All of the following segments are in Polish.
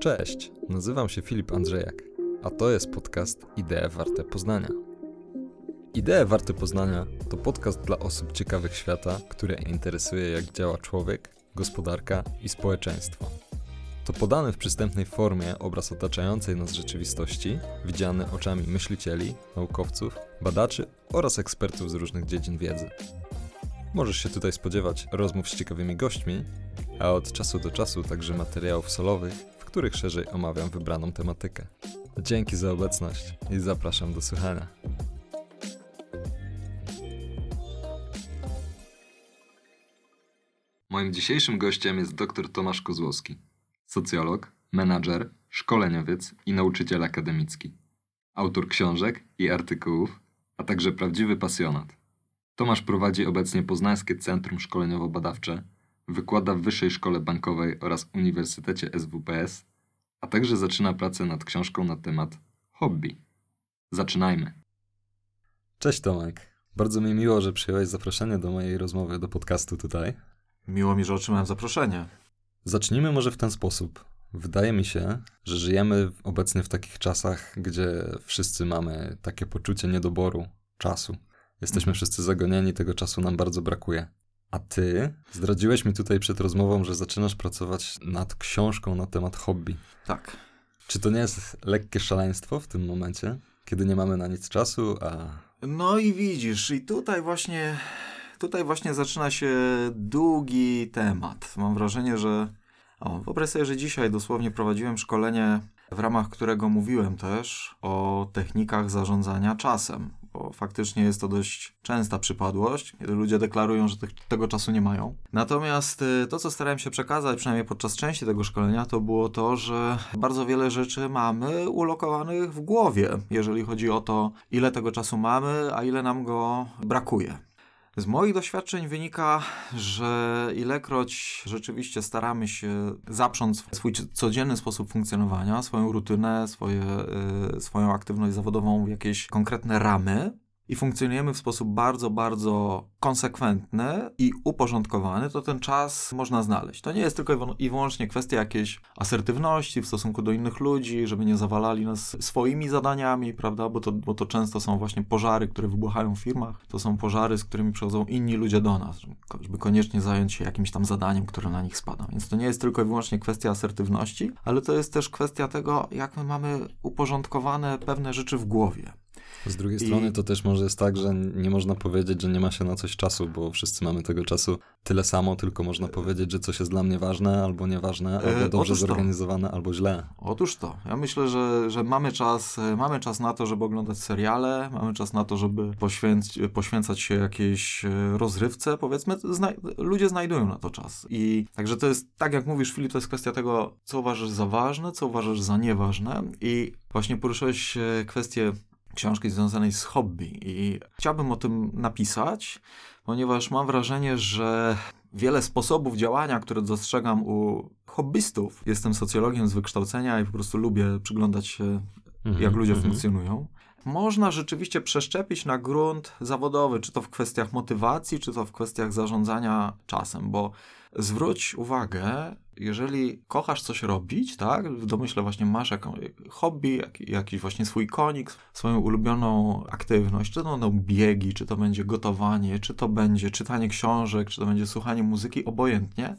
Cześć, nazywam się Filip Andrzejak, a to jest podcast Idee Warte Poznania. Idee Warte Poznania to podcast dla osób ciekawych świata, które interesuje jak działa człowiek, gospodarka i społeczeństwo. To podany w przystępnej formie obraz otaczającej nas rzeczywistości, widziany oczami myślicieli, naukowców, badaczy oraz ekspertów z różnych dziedzin wiedzy. Możesz się tutaj spodziewać rozmów z ciekawymi gośćmi, a od czasu do czasu także materiałów solowych, w których szerzej omawiam wybraną tematykę. Dzięki za obecność i zapraszam do słuchania. Moim dzisiejszym gościem jest dr Tomasz Kozłowski, socjolog, menadżer, szkoleniowiec i nauczyciel akademicki, autor książek i artykułów, a także prawdziwy pasjonat. Tomasz prowadzi obecnie Poznańskie Centrum Szkoleniowo-Badawcze, wykłada w Wyższej Szkole Bankowej oraz Uniwersytecie SWPS, a także zaczyna pracę nad książką na temat hobby. Zaczynajmy. Cześć Tomek. Bardzo mi miło, że przyjąłeś zaproszenie do mojej rozmowy do podcastu tutaj. Miło mi, że otrzymałem zaproszenie. Zacznijmy może w ten sposób. Wydaje mi się, że żyjemy obecnie w takich czasach, gdzie wszyscy mamy takie poczucie niedoboru czasu. Jesteśmy mhm. wszyscy zagonieni, tego czasu nam bardzo brakuje. A ty zdradziłeś mi tutaj przed rozmową, że zaczynasz pracować nad książką na temat hobby. Tak. Czy to nie jest lekkie szaleństwo w tym momencie, kiedy nie mamy na nic czasu, a... No i widzisz, i tutaj właśnie, tutaj właśnie zaczyna się długi temat. Mam wrażenie, że... O, wyobraź sobie, że dzisiaj dosłownie prowadziłem szkolenie, w ramach którego mówiłem też o technikach zarządzania czasem bo faktycznie jest to dość częsta przypadłość, kiedy ludzie deklarują, że te, tego czasu nie mają. Natomiast y, to, co starałem się przekazać, przynajmniej podczas części tego szkolenia, to było to, że bardzo wiele rzeczy mamy ulokowanych w głowie, jeżeli chodzi o to, ile tego czasu mamy, a ile nam go brakuje. Z moich doświadczeń wynika, że ilekroć rzeczywiście staramy się zaprząc swój codzienny sposób funkcjonowania, swoją rutynę, swoje, y, swoją aktywność zawodową w jakieś konkretne ramy, i funkcjonujemy w sposób bardzo, bardzo konsekwentny i uporządkowany, to ten czas można znaleźć. To nie jest tylko i wyłącznie kwestia jakiejś asertywności w stosunku do innych ludzi, żeby nie zawalali nas swoimi zadaniami, prawda? Bo to, bo to często są właśnie pożary, które wybuchają w firmach. To są pożary, z którymi przychodzą inni ludzie do nas, żeby koniecznie zająć się jakimś tam zadaniem, które na nich spada. Więc to nie jest tylko i wyłącznie kwestia asertywności, ale to jest też kwestia tego, jak my mamy uporządkowane pewne rzeczy w głowie. Z drugiej I... strony to też może jest tak, że nie można powiedzieć, że nie ma się na coś czasu, bo wszyscy mamy tego czasu tyle samo, tylko można powiedzieć, że coś jest dla mnie ważne albo nieważne, e, albo dobrze zorganizowane, albo źle. Otóż to. Ja myślę, że, że mamy, czas, e, mamy czas na to, żeby oglądać seriale, mamy czas na to, żeby poświęc, poświęcać się jakiejś e, rozrywce, powiedzmy. Zna ludzie znajdują na to czas. I także to jest, tak jak mówisz, Filip, to jest kwestia tego, co uważasz za ważne, co uważasz za nieważne. I właśnie poruszyłeś kwestię książki związanej z hobby i chciałbym o tym napisać, ponieważ mam wrażenie, że wiele sposobów działania, które dostrzegam u hobbystów, jestem socjologiem z wykształcenia i po prostu lubię przyglądać się, -hmm, jak ludzie -hmm. funkcjonują. Można rzeczywiście przeszczepić na grunt zawodowy, czy to w kwestiach motywacji, czy to w kwestiach zarządzania czasem, bo zwróć uwagę, jeżeli kochasz coś robić, tak, w domyśle właśnie masz jakąś hobby, jak, jakiś właśnie swój konik, swoją ulubioną aktywność, czy to będą biegi, czy to będzie gotowanie, czy to będzie czytanie książek, czy to będzie słuchanie muzyki, obojętnie,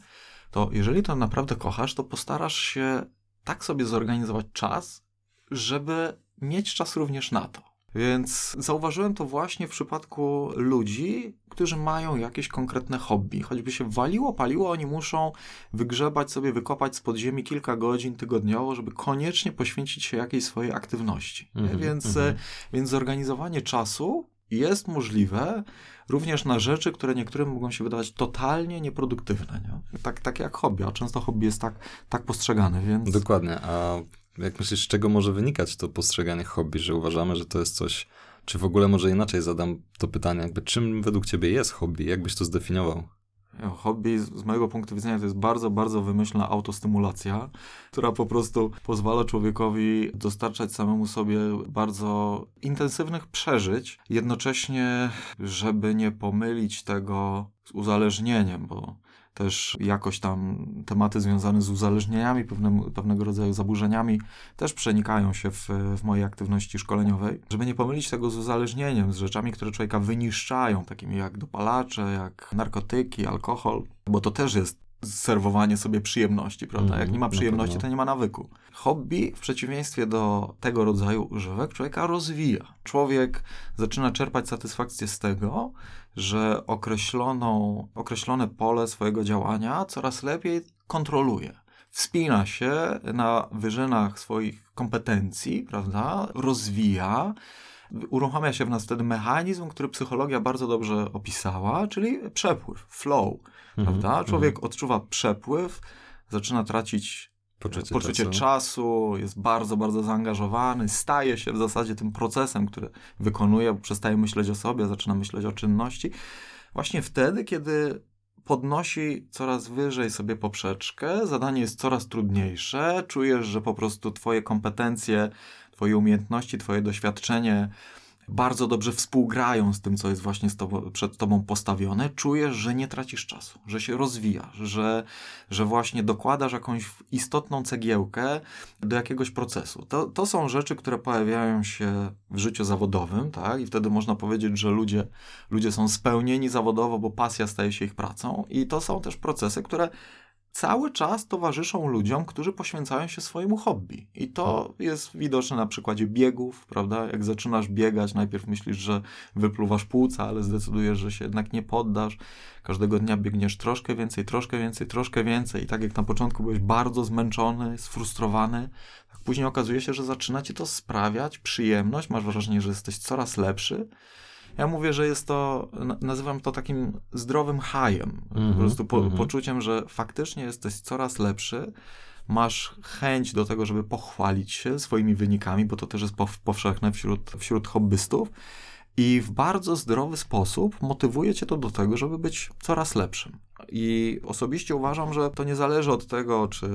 to jeżeli to naprawdę kochasz, to postarasz się tak sobie zorganizować czas, żeby mieć czas również na to. Więc zauważyłem to właśnie w przypadku ludzi, którzy mają jakieś konkretne hobby. Choćby się waliło, paliło, oni muszą wygrzebać sobie, wykopać z podziemi kilka godzin tygodniowo, żeby koniecznie poświęcić się jakiejś swojej aktywności. Mm -hmm, więc, mm -hmm. więc zorganizowanie czasu jest możliwe również na rzeczy, które niektórym mogą się wydawać totalnie nieproduktywne. Nie? Tak, tak jak hobby, a często hobby jest tak, tak postrzegane, więc... Dokładnie, a jak myślisz, z czego może wynikać to postrzeganie hobby, że uważamy, że to jest coś, czy w ogóle może inaczej zadam to pytanie, jakby czym według ciebie jest hobby? Jak byś to zdefiniował? Hobby z mojego punktu widzenia to jest bardzo, bardzo wymyślna autostymulacja, która po prostu pozwala człowiekowi dostarczać samemu sobie bardzo intensywnych przeżyć, jednocześnie, żeby nie pomylić tego z uzależnieniem, bo też jakoś tam tematy związane z uzależnieniami, pewnym, pewnego rodzaju zaburzeniami też przenikają się w, w mojej aktywności szkoleniowej. Żeby nie pomylić tego z uzależnieniem, z rzeczami, które człowieka wyniszczają, takimi jak dopalacze, jak narkotyki, alkohol, bo to też jest serwowanie sobie przyjemności, prawda? Jak nie ma przyjemności, to nie ma nawyku. Hobby, w przeciwieństwie do tego rodzaju używek, człowieka rozwija. Człowiek zaczyna czerpać satysfakcję z tego, że określoną, określone pole swojego działania coraz lepiej kontroluje. Wspina się na wyżynach swoich kompetencji, prawda? Rozwija uruchamia się w nas wtedy mechanizm, który psychologia bardzo dobrze opisała, czyli przepływ, flow, mhm, prawda? Człowiek mhm. odczuwa przepływ, zaczyna tracić poczucie, poczucie czasu. czasu. jest bardzo, bardzo zaangażowany, staje się w zasadzie tym procesem, który wykonuje, bo przestaje myśleć o sobie, zaczyna myśleć o czynności. Właśnie wtedy, kiedy podnosi coraz wyżej sobie poprzeczkę, zadanie jest coraz trudniejsze, czujesz, że po prostu twoje kompetencje Twoje umiejętności, Twoje doświadczenie bardzo dobrze współgrają z tym, co jest właśnie tobą, przed Tobą postawione, czujesz, że nie tracisz czasu, że się rozwijasz, że, że właśnie dokładasz jakąś istotną cegiełkę do jakiegoś procesu. To, to są rzeczy, które pojawiają się w życiu zawodowym, tak? I wtedy można powiedzieć, że ludzie, ludzie są spełnieni zawodowo, bo pasja staje się ich pracą, i to są też procesy, które cały czas towarzyszą ludziom, którzy poświęcają się swojemu hobby. I to jest widoczne na przykładzie biegów, prawda? Jak zaczynasz biegać, najpierw myślisz, że wypluwasz płuca, ale zdecydujesz, że się jednak nie poddasz. Każdego dnia biegniesz troszkę więcej, troszkę więcej, troszkę więcej. I tak jak na początku byłeś bardzo zmęczony, sfrustrowany, tak później okazuje się, że zaczyna ci to sprawiać przyjemność, masz wrażenie, że jesteś coraz lepszy. Ja mówię, że jest to, nazywam to takim zdrowym hajem. Mm -hmm, po mhm, prostu po, mm -hmm. poczuciem, że faktycznie jesteś coraz lepszy, masz chęć do tego, żeby pochwalić się swoimi wynikami, bo to też jest powszechne wśród, wśród hobbystów. I w bardzo zdrowy sposób motywuje cię to do tego, żeby być coraz lepszym. I osobiście uważam, że to nie zależy od tego, czy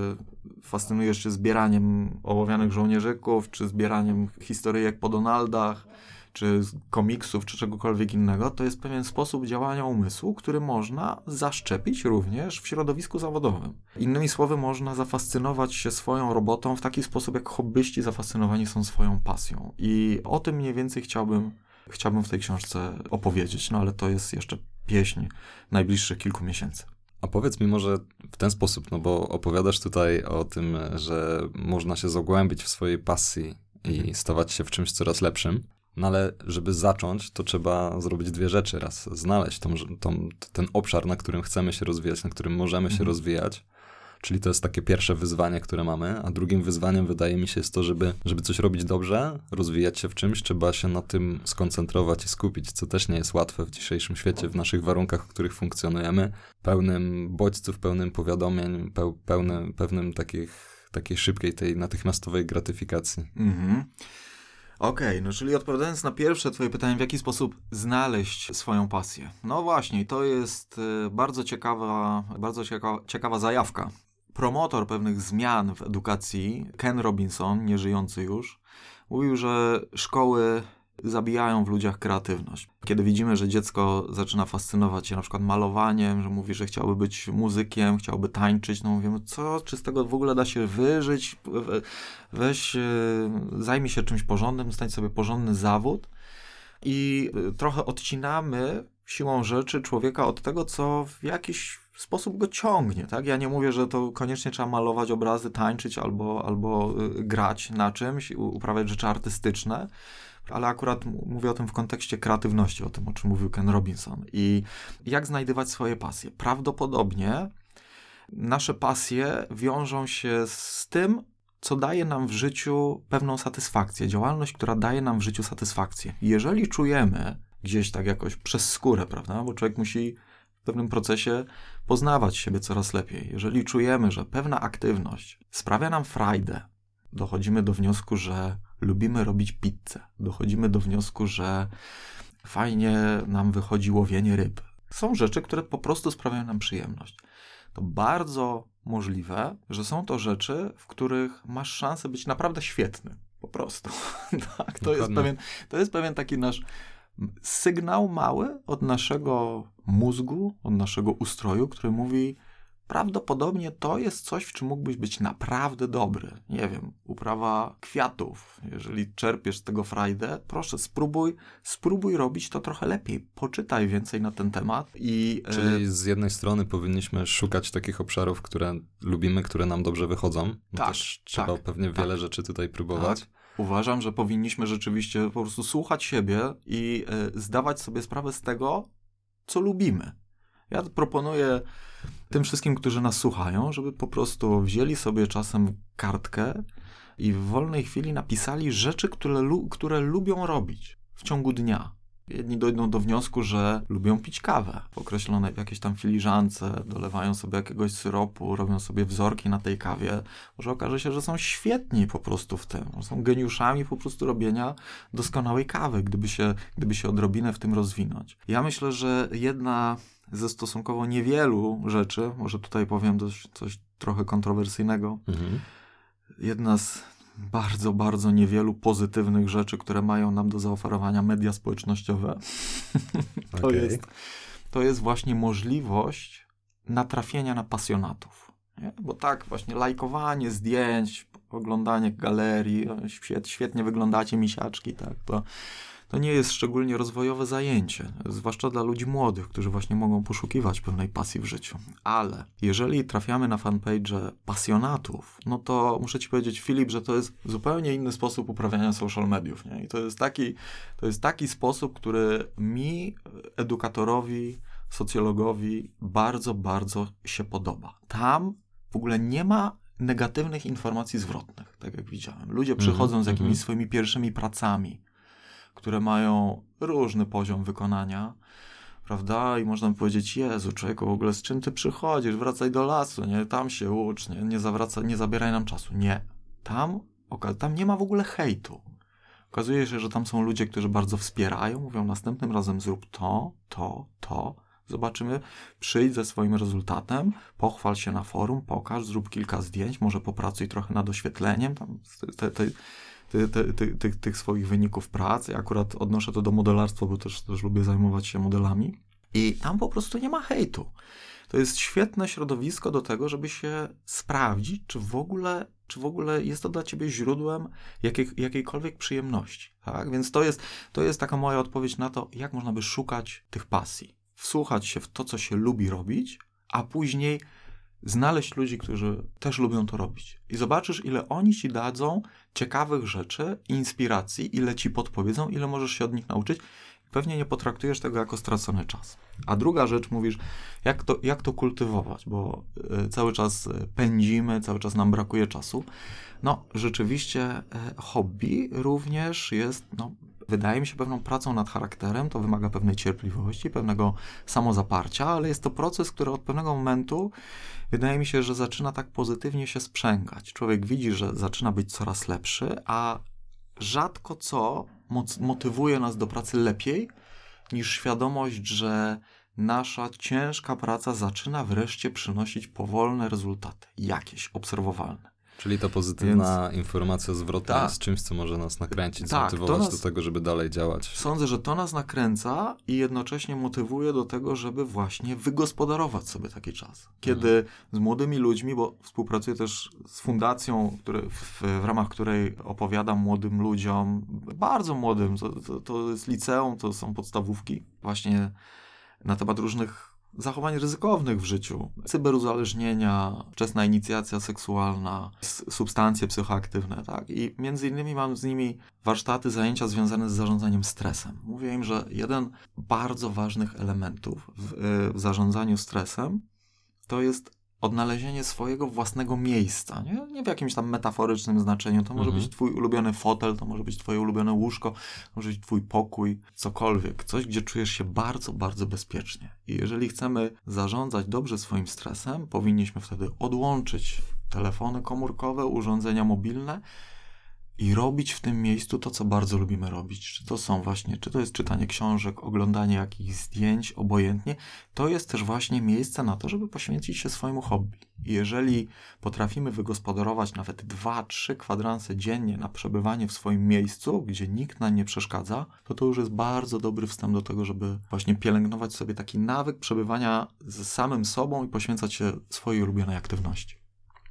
fascynujesz się zbieraniem ołowianych żołnierzyków, czy zbieraniem historyjek po Donaldach, czy komiksów, czy czegokolwiek innego, to jest pewien sposób działania umysłu, który można zaszczepić również w środowisku zawodowym. Innymi słowy, można zafascynować się swoją robotą w taki sposób, jak hobbyści zafascynowani są swoją pasją. I o tym mniej więcej chciałbym, chciałbym w tej książce opowiedzieć, no ale to jest jeszcze pieśń najbliższych kilku miesięcy. A powiedz mi może w ten sposób, no bo opowiadasz tutaj o tym, że można się zagłębić w swojej pasji i stawać się w czymś coraz lepszym. No ale żeby zacząć, to trzeba zrobić dwie rzeczy. Raz znaleźć tą, tą, ten obszar, na którym chcemy się rozwijać, na którym możemy się mhm. rozwijać. Czyli to jest takie pierwsze wyzwanie, które mamy, a drugim wyzwaniem wydaje mi się jest to, żeby, żeby coś robić dobrze, rozwijać się w czymś, trzeba się na tym skoncentrować i skupić, co też nie jest łatwe w dzisiejszym świecie, w naszych warunkach, w których funkcjonujemy, pełnym bodźców, pełnym powiadomień, peł, pełnym, pewnym takich, takiej szybkiej, tej natychmiastowej gratyfikacji. Mhm. Okej, okay, no czyli odpowiadając na pierwsze twoje pytanie, w jaki sposób znaleźć swoją pasję? No właśnie, to jest y, bardzo ciekawa, bardzo ciekawa, ciekawa zajawka. Promotor pewnych zmian w edukacji, Ken Robinson, nieżyjący już, mówił, że szkoły zabijają w ludziach kreatywność. Kiedy widzimy, że dziecko zaczyna fascynować się na przykład malowaniem, że mówi, że chciałby być muzykiem, chciałby tańczyć, no mówimy, co, czy z tego w ogóle da się wyżyć? Weź, e, zajmij się czymś porządnym, znajdź sobie porządny zawód i e, trochę odcinamy siłą rzeczy człowieka od tego, co w jakiś sposób go ciągnie, tak? Ja nie mówię, że to koniecznie trzeba malować obrazy, tańczyć albo, albo e, grać na czymś, uprawiać rzeczy artystyczne, ale akurat mówię o tym w kontekście kreatywności, o tym, o czym mówił Ken Robinson. I jak znajdywać swoje pasje? Prawdopodobnie nasze pasje wiążą się z tym, co daje nam w życiu pewną satysfakcję, działalność, która daje nam w życiu satysfakcję. Jeżeli czujemy gdzieś tak jakoś przez skórę, prawda, bo człowiek musi w pewnym procesie poznawać siebie coraz lepiej. Jeżeli czujemy, że pewna aktywność sprawia nam frajdę, dochodzimy do wniosku, że lubimy robić pizzę. Dochodzimy do wniosku, że fajnie nam wychodzi łowienie ryb. Są rzeczy, które po prostu sprawiają nam przyjemność. To bardzo możliwe, że są to rzeczy, w których masz szansę być naprawdę świetny. Po prostu. tak, to jest, pewien, to jest pewien taki nasz sygnał mały od naszego mózgu, od naszego ustroju, który mówi: prawdopodobnie to jest coś, w czym mógłbyś być naprawdę dobry. Nie wiem, uprawa kwiatów. Jeżeli czerpiesz z tego frajdę, proszę spróbuj, spróbuj robić to trochę lepiej. Poczytaj więcej na ten temat i... E, Czyli z jednej strony powinniśmy szukać takich obszarów, które lubimy, które nam dobrze wychodzą. Tak, Też trzeba tak, pewnie tak. wiele rzeczy tutaj próbować. Tak. Uważam, że powinniśmy rzeczywiście po prostu słuchać siebie i y, zdawać sobie sprawę z tego, co lubimy. Ja proponuję tym wszystkim, którzy nas słuchają, żeby po prostu wzięli sobie czasem kartkę i w wolnej chwili napisali rzeczy, które, lu które lubią robić w ciągu dnia. Jedni dojdą do wniosku, że lubią pić kawę w określonej jakiejś tam filiżance, dolewają sobie jakiegoś syropu, robią sobie wzorki na tej kawie. Może okaże się, że są świetni po prostu w tym. Są geniuszami po prostu robienia doskonałej kawy, gdyby się, gdyby się odrobinę w tym rozwinąć. Ja myślę, że jedna ze stosunkowo niewielu rzeczy, może tutaj powiem dość, coś trochę kontrowersyjnego, Mhm. jedna z bardzo, bardzo niewielu pozytywnych rzeczy, które mają nam do zaoferowania media społecznościowe, to, Okej. jest, to jest właśnie możliwość natrafienia na pasjonatów. Nie? Bo tak, właśnie lajkowanie zdjęć, oglądanie galerii, świetnie wyglądacie misiaczki, tak, to, to nie jest szczególnie rozwojowe zajęcie, zwłaszcza dla ludzi młodych, którzy właśnie mogą poszukiwać pewnej pasji w życiu. Ale jeżeli trafiamy na fanpage pasjonatów, no to muszę ci powiedzieć, Filip, że to jest zupełnie inny sposób uprawiania social mediów. Nie? I to jest, taki, to jest taki sposób, który mi, edukatorowi, socjologowi, bardzo, bardzo się podoba. Tam w ogóle nie ma negatywnych informacji zwrotnych, tak jak widziałem. Ludzie przychodzą z jakimiś mhm. swoimi pierwszymi pracami, które mają różny poziom wykonania, prawda? I można powiedzieć, Jezu, człowieku, w ogóle z czym ty przychodzisz? Wracaj do lasu, nie? Tam się ucz, nie? Nie, zawraca, nie zabieraj nam czasu. Nie. Tam, tam nie ma w ogóle hejtu. Okazuje się, że tam są ludzie, którzy bardzo wspierają, mówią następnym razem zrób to, to, to. Zobaczymy, przyjdź ze swoim rezultatem, pochwal się na forum, pokaż, zrób kilka zdjęć, może popracuj trochę nad oświetleniem tam, te, te, ty, ty, ty, tych, swoich wyników pracy. Akurat odnoszę to do modelarstwa, bo też, też lubię zajmować się modelami. I tam po prostu nie ma hejtu. To jest świetne środowisko do tego, żeby się sprawdzić, czy w ogóle, czy w ogóle jest to dla ciebie źródłem jakiej, jakiejkolwiek przyjemności. Tak? Więc to jest, to jest taka moja odpowiedź na to, jak można by szukać tych pasji. Wsłuchać się w to, co się lubi robić, a później znaleźć ludzi, którzy też lubią to robić. I zobaczysz, ile oni ci dadzą ciekawych rzeczy, inspiracji, ile ci podpowiedzą, ile możesz się od nich nauczyć. Pewnie nie potraktujesz tego jako stracony czas. A druga rzecz, mówisz, jak to, jak to kultywować, bo y, cały czas y, pędzimy, cały czas nam brakuje czasu. No, rzeczywiście y, hobby również jest, no, wydaje mi się, pewną pracą nad charakterem. To wymaga pewnej cierpliwości, pewnego samozaparcia, ale jest to proces, który od pewnego momentu wydaje mi się, że zaczyna tak pozytywnie się sprzęgać. Człowiek widzi, że zaczyna być coraz lepszy, a rzadko co motywuje nas do pracy lepiej niż świadomość, że nasza ciężka praca zaczyna wreszcie przynosić powolne rezultaty, jakieś obserwowalne. Czyli ta pozytywna informacja zwrotna Tak. jest czymś, co może nas nakręcić, Tak, zmotywować to nas- do tego, żeby dalej działać. Sądzę, że to nas nakręca i jednocześnie motywuje do tego, żeby właśnie wygospodarować sobie taki czas. Kiedy z młodymi ludźmi, bo współpracuję też z fundacją, który, w, w ramach której opowiadam młodym ludziom, bardzo młodym, to, to, to jest liceum, to są podstawówki, właśnie na temat różnych zachowań ryzykownych w życiu. Cyberuzależnienia, wczesna inicjacja seksualna, substancje psychoaktywne, tak? I między innymi mam z nimi warsztaty, zajęcia związane z zarządzaniem stresem. Mówię im, że jeden bardzo ważnych elementów w, y, w zarządzaniu stresem to jest odnalezienie swojego własnego miejsca, nie? nie w jakimś tam metaforycznym znaczeniu. To może Mhm. być twój ulubiony fotel, to może być twoje ulubione łóżko, to może być twój pokój, cokolwiek. Coś, gdzie czujesz się bardzo, bardzo bezpiecznie. I jeżeli chcemy zarządzać dobrze swoim stresem, powinniśmy wtedy odłączyć telefony komórkowe, urządzenia mobilne, i robić w tym miejscu to, co bardzo lubimy robić. Czy to są właśnie, czy to jest czytanie książek, oglądanie jakichś zdjęć, obojętnie, to jest też właśnie miejsce na to, żeby poświęcić się swojemu hobby. I jeżeli potrafimy wygospodarować nawet dwa, trzy kwadranse dziennie na przebywanie w swoim miejscu, gdzie nikt nam nie przeszkadza, to to już jest bardzo dobry wstęp do tego, żeby właśnie pielęgnować sobie taki nawyk przebywania z samym sobą i poświęcać się swojej ulubionej aktywności.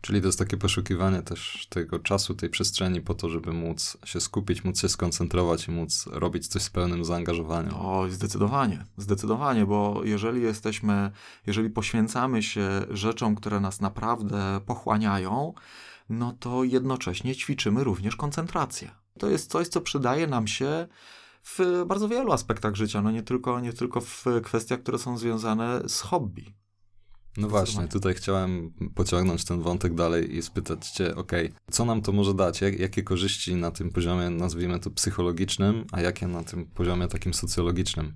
Czyli to jest takie poszukiwanie też tego czasu, tej przestrzeni po to, żeby móc się skupić, móc się skoncentrować i móc robić coś z pełnym zaangażowaniem. O, zdecydowanie, zdecydowanie, bo jeżeli jesteśmy, jeżeli poświęcamy się rzeczom, które nas naprawdę pochłaniają, no to jednocześnie ćwiczymy również koncentrację. To jest coś, co przydaje nam się w bardzo wielu aspektach życia, no nie tylko, nie tylko w kwestiach, które są związane z hobby. No właśnie, tutaj chciałem pociągnąć ten wątek dalej i spytać cię, ok, co nam to może dać? Jak, jakie korzyści na tym poziomie, nazwijmy to psychologicznym, a jakie na tym poziomie takim socjologicznym?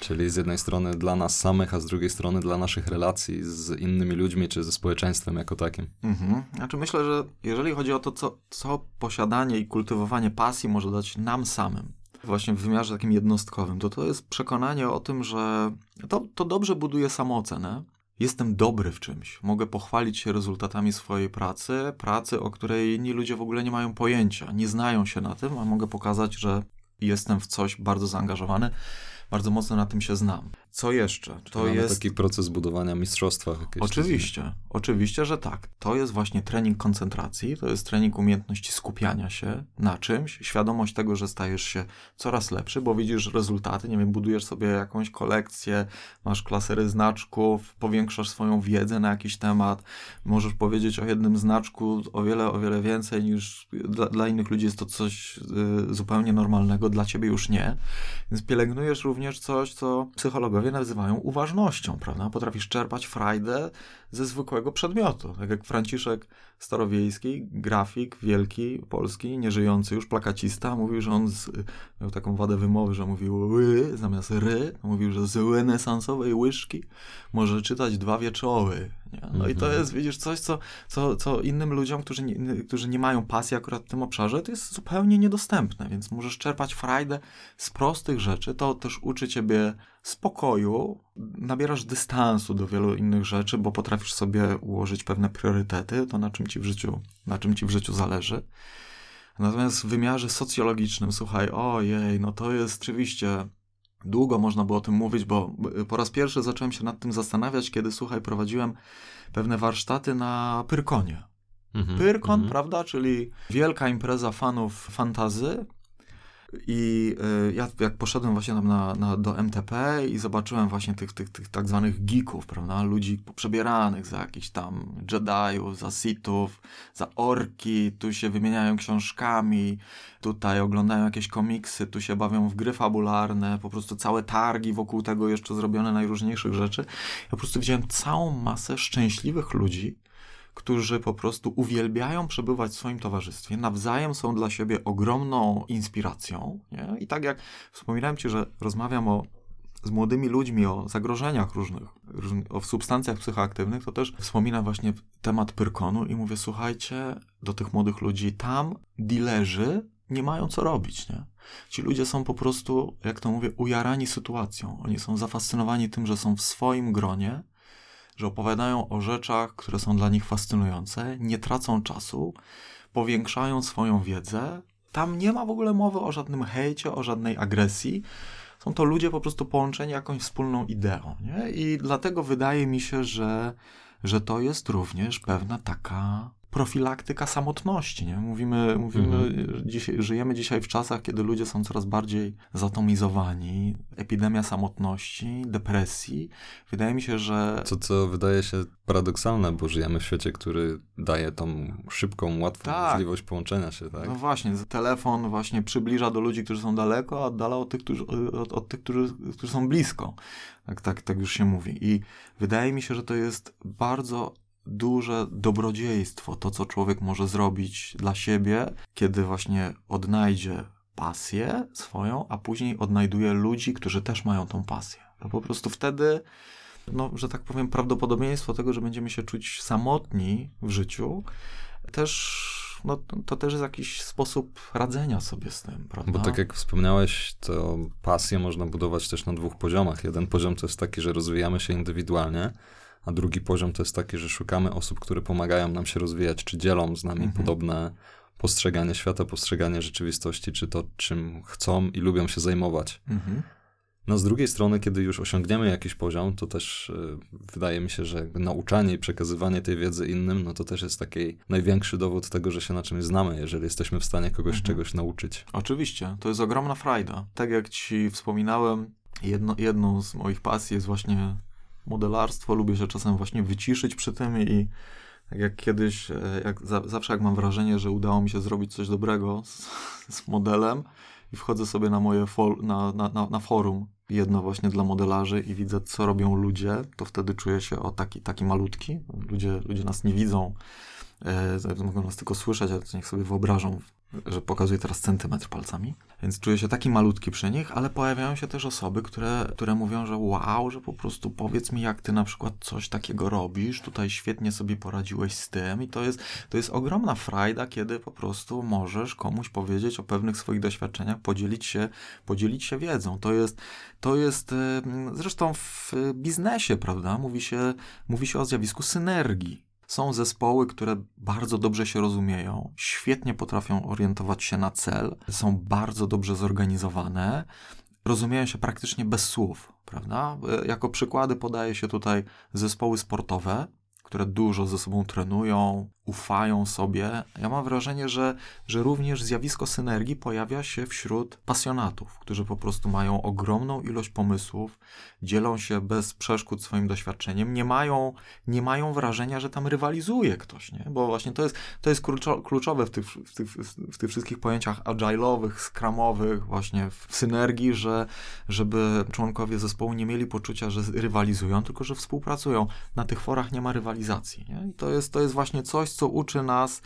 Czyli z jednej strony dla nas samych, a z drugiej strony dla naszych relacji z innymi ludźmi, czy ze społeczeństwem jako takim. Mhm. Znaczy myślę, że jeżeli chodzi o to, co, co posiadanie i kultywowanie pasji może dać nam samym, właśnie w wymiarze takim jednostkowym, to to jest przekonanie o tym, że to, to dobrze buduje samoocenę, jestem dobry w czymś, mogę pochwalić się rezultatami swojej pracy, pracy, o której inni ludzie w ogóle nie mają pojęcia, nie znają się na tym, a mogę pokazać, że jestem w coś bardzo zaangażowany. Bardzo mocno na tym się znam. Co jeszcze? To jest taki proces budowania mistrzostwa. Oczywiście, oczywiście, że tak. To jest właśnie trening koncentracji, to jest trening umiejętności skupiania się na czymś, świadomość tego, że stajesz się coraz lepszy, bo widzisz rezultaty, nie wiem, budujesz sobie jakąś kolekcję, masz klasery znaczków, powiększasz swoją wiedzę na jakiś temat, możesz powiedzieć o jednym znaczku o wiele, o wiele więcej niż dla, dla innych ludzi jest to coś y, zupełnie normalnego, dla ciebie już nie. Więc pielęgnujesz również coś, co psychologowie nazywają uważnością, prawda? Potrafisz czerpać frajdę ze zwykłego przedmiotu. Tak jak Franciszek Starowiejski, grafik wielki, polski, nieżyjący już, plakacista, mówił, że on z, miał taką wadę wymowy, że mówił ły zamiast ry, mówił, że z renesansowej łyżki może czytać dwa wieczoły. Nie? No i to mhm. jest, widzisz, coś, co, co, co innym ludziom, którzy nie, którzy nie mają pasji akurat w tym obszarze, to jest zupełnie niedostępne, więc możesz czerpać frajdę z prostych rzeczy, to też uczy ciebie spokoju, nabierasz dystansu do wielu innych rzeczy, bo potrafisz sobie ułożyć pewne priorytety, to na czym ci w życiu, na czym ci w życiu zależy. Natomiast w wymiarze socjologicznym, słuchaj, ojej, no to jest oczywiście długo można było o tym mówić, bo po raz pierwszy zacząłem się nad tym zastanawiać, kiedy, słuchaj, prowadziłem pewne warsztaty na Pyrkonie. -hmm, Pyrkon, -hmm. prawda, czyli wielka impreza fanów fantazy, i y, ja jak poszedłem właśnie tam na, na, do MTP i zobaczyłem właśnie tych, tych, tych tak zwanych geeków, prawda, ludzi przebieranych za jakichś tam Jediów, za Sithów, za orki, tu się wymieniają książkami, tutaj oglądają jakieś komiksy, tu się bawią w gry fabularne, po prostu całe targi wokół tego jeszcze zrobione najróżniejszych rzeczy. Ja po prostu widziałem całą masę szczęśliwych ludzi, którzy po prostu uwielbiają przebywać w swoim towarzystwie, nawzajem są dla siebie ogromną inspiracją. Nie? I tak jak wspominałem Ci, że rozmawiam o z młodymi ludźmi o zagrożeniach różnych, o substancjach psychoaktywnych, to też wspominam właśnie temat Pyrkonu i mówię, słuchajcie, do tych młodych ludzi, tam dilerzy nie mają co robić, nie? Ci ludzie są po prostu, jak to mówię, ujarani sytuacją. Oni są zafascynowani tym, że są w swoim gronie, że opowiadają o rzeczach, które są dla nich fascynujące, nie tracą czasu, powiększają swoją wiedzę. Tam nie ma w ogóle mowy o żadnym hejcie, o żadnej agresji. Są to ludzie po prostu połączeni jakąś wspólną ideą. Nie? I dlatego wydaje mi się, że, że to jest również pewna taka profilaktyka samotności. Nie? Mówimy, mówimy mhm. dzisiaj, żyjemy dzisiaj w czasach, kiedy ludzie są coraz bardziej zatomizowani. Epidemia samotności, depresji. Wydaje mi się, że. Co, co wydaje się paradoksalne, bo żyjemy w świecie, który daje tą szybką, łatwą tak. możliwość połączenia się. Tak? No właśnie, telefon właśnie przybliża do ludzi, którzy są daleko, a oddala od tych, którzy, od, od tych którzy, którzy są blisko. Tak, tak, tak już się mówi. I wydaje mi się, że to jest bardzo duże dobrodziejstwo, to co człowiek może zrobić dla siebie, kiedy właśnie odnajdzie pasję swoją, a później odnajduje ludzi, którzy też mają tą pasję. To po prostu wtedy, no, że tak powiem, prawdopodobieństwo tego, że będziemy się czuć samotni w życiu, też no, to też jest jakiś sposób radzenia sobie z tym, prawda? Bo tak jak wspomniałeś, to pasję można budować też na dwóch poziomach. Jeden poziom to jest taki, że rozwijamy się indywidualnie, a drugi poziom to jest taki, że szukamy osób, które pomagają nam się rozwijać, czy dzielą z nami mhm. podobne postrzeganie świata, postrzeganie rzeczywistości, czy to, czym chcą i lubią się zajmować. Mhm. No z drugiej strony, kiedy już osiągniemy jakiś poziom, to też y, wydaje mi się, że nauczanie i przekazywanie tej wiedzy innym, no to też jest taki największy dowód tego, że się na czymś znamy, jeżeli jesteśmy w stanie kogoś mhm. czegoś nauczyć. Oczywiście, to jest ogromna frajda. Tak jak ci wspominałem, jedno, jedną z moich pasji jest właśnie modelarstwo. Lubię się czasem właśnie wyciszyć przy tym i tak jak kiedyś, e, jak za, zawsze jak mam wrażenie, że udało mi się zrobić coś dobrego z, z modelem i wchodzę sobie na moje na, na, na, na, forum, jedno właśnie dla modelarzy i widzę, co robią ludzie, to wtedy czuję się o taki, taki malutki. Ludzie, ludzie nas nie widzą, e, mogą nas tylko słyszeć, ale niech sobie wyobrażą że pokazuję teraz centymetr palcami, więc czuję się taki malutki przy nich, ale pojawiają się też osoby, które, które mówią, że wow, że po prostu powiedz mi, jak ty na przykład coś takiego robisz, tutaj świetnie sobie poradziłeś z tym i to jest, to jest ogromna frajda, kiedy po prostu możesz komuś powiedzieć o pewnych swoich doświadczeniach, podzielić się, podzielić się wiedzą. To jest, to jest zresztą w biznesie, prawda, mówi się, mówi się o zjawisku synergii są zespoły, które bardzo dobrze się rozumieją, świetnie potrafią orientować się na cel, są bardzo dobrze zorganizowane, rozumieją się praktycznie bez słów, prawda? E, jako przykłady podaje się tutaj zespoły sportowe, które dużo ze sobą trenują, ufają sobie. Ja mam wrażenie, że, że również zjawisko synergii pojawia się wśród pasjonatów, którzy po prostu mają ogromną ilość pomysłów, dzielą się bez przeszkód swoim doświadczeniem, nie mają, nie mają wrażenia, że tam rywalizuje ktoś, nie? bo właśnie to jest, to jest kluczowe w tych, w, tych, w tych wszystkich pojęciach agile'owych, scrumowych, właśnie w synergii, że żeby członkowie zespołu nie mieli poczucia, że rywalizują, tylko że współpracują. Na tych forach nie ma rywalizacji. Nie? I to jest, to jest właśnie coś, co uczy nas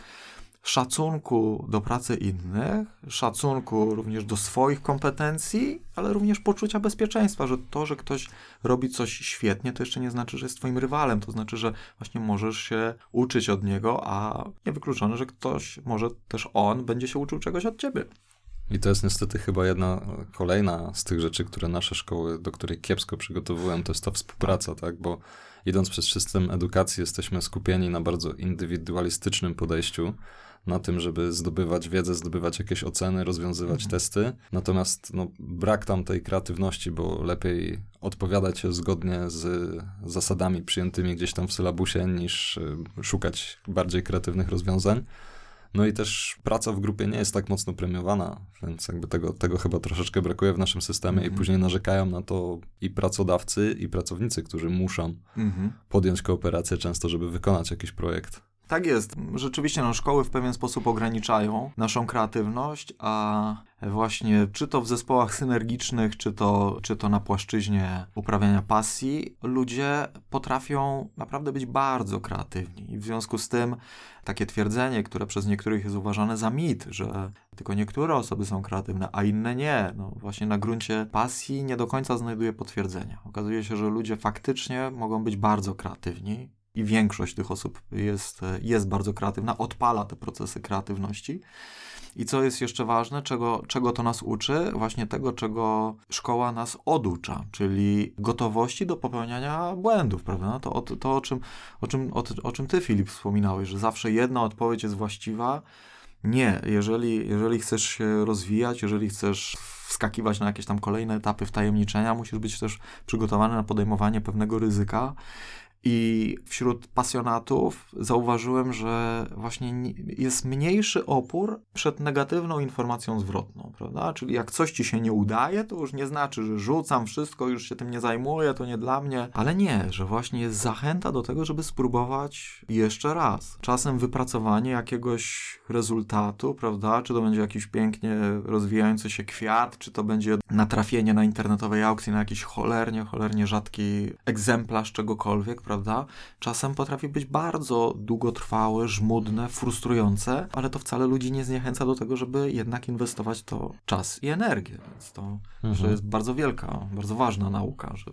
szacunku do pracy innych, szacunku również do swoich kompetencji, ale również poczucia bezpieczeństwa, że to, że ktoś robi coś świetnie, to jeszcze nie znaczy, że jest twoim rywalem, to znaczy, że właśnie możesz się uczyć od niego, a niewykluczone, że ktoś, może też on, będzie się uczył czegoś od ciebie. I to jest niestety chyba jedna kolejna z tych rzeczy, które nasze szkoły, do której kiepsko przygotowują, to jest ta współpraca, tak? Bo idąc przez system edukacji, jesteśmy skupieni na bardzo indywidualistycznym podejściu, na tym, żeby zdobywać wiedzę, zdobywać jakieś oceny, rozwiązywać mhm. testy. Natomiast no, brak tam tej kreatywności, bo lepiej odpowiadać się zgodnie z zasadami przyjętymi gdzieś tam w sylabusie, niż y, szukać bardziej kreatywnych rozwiązań. No i też praca w grupie nie jest tak mocno premiowana, więc jakby tego, tego chyba troszeczkę brakuje w naszym systemie mm -hmm. i mhm. później narzekają na to i pracodawcy, i pracownicy, którzy muszą mm -hmm. podjąć kooperację często, żeby wykonać jakiś projekt. Tak jest. Rzeczywiście no, szkoły w pewien sposób ograniczają naszą kreatywność, a właśnie czy to w zespołach synergicznych, czy to, czy to na płaszczyźnie uprawiania pasji, ludzie potrafią naprawdę być bardzo kreatywni. I w związku z tym takie twierdzenie, które przez niektórych jest uważane za mit, że tylko niektóre osoby są kreatywne, a inne nie, no właśnie na gruncie pasji nie do końca znajduje potwierdzenia. Okazuje się, że ludzie faktycznie mogą być bardzo kreatywni, i większość tych osób jest, jest bardzo kreatywna, odpala te procesy kreatywności. I co jest jeszcze ważne, czego, czego to nas uczy? Właśnie tego, czego szkoła nas oducza, czyli gotowości do popełniania błędów, prawda? To, to, o, czym, o, czym, o, o czym ty, Filip, wspominałeś, że zawsze jedna odpowiedź jest właściwa. Nie, jeżeli, jeżeli chcesz się rozwijać, jeżeli chcesz wskakiwać na jakieś tam kolejne etapy wtajemniczenia, musisz być też przygotowany na podejmowanie pewnego ryzyka i wśród pasjonatów zauważyłem, że właśnie jest mniejszy opór przed negatywną informacją zwrotną, prawda? Czyli jak coś ci się nie udaje, to już nie znaczy, że rzucam wszystko, już się tym nie zajmuję, to nie dla mnie. Ale nie, że właśnie jest zachęta do tego, żeby spróbować jeszcze raz. Czasem wypracowanie jakiegoś rezultatu, prawda? Czy to będzie jakiś pięknie rozwijający się kwiat, czy to będzie natrafienie na internetowej aukcji na jakiś cholernie, cholernie rzadki egzemplarz czegokolwiek, prawda? Czasem potrafi być bardzo długotrwałe, żmudne, frustrujące, ale to wcale ludzi nie zniechęca do tego, żeby jednak inwestować to czas i energię. Więc to mhm. że jest bardzo wielka, bardzo ważna nauka, że,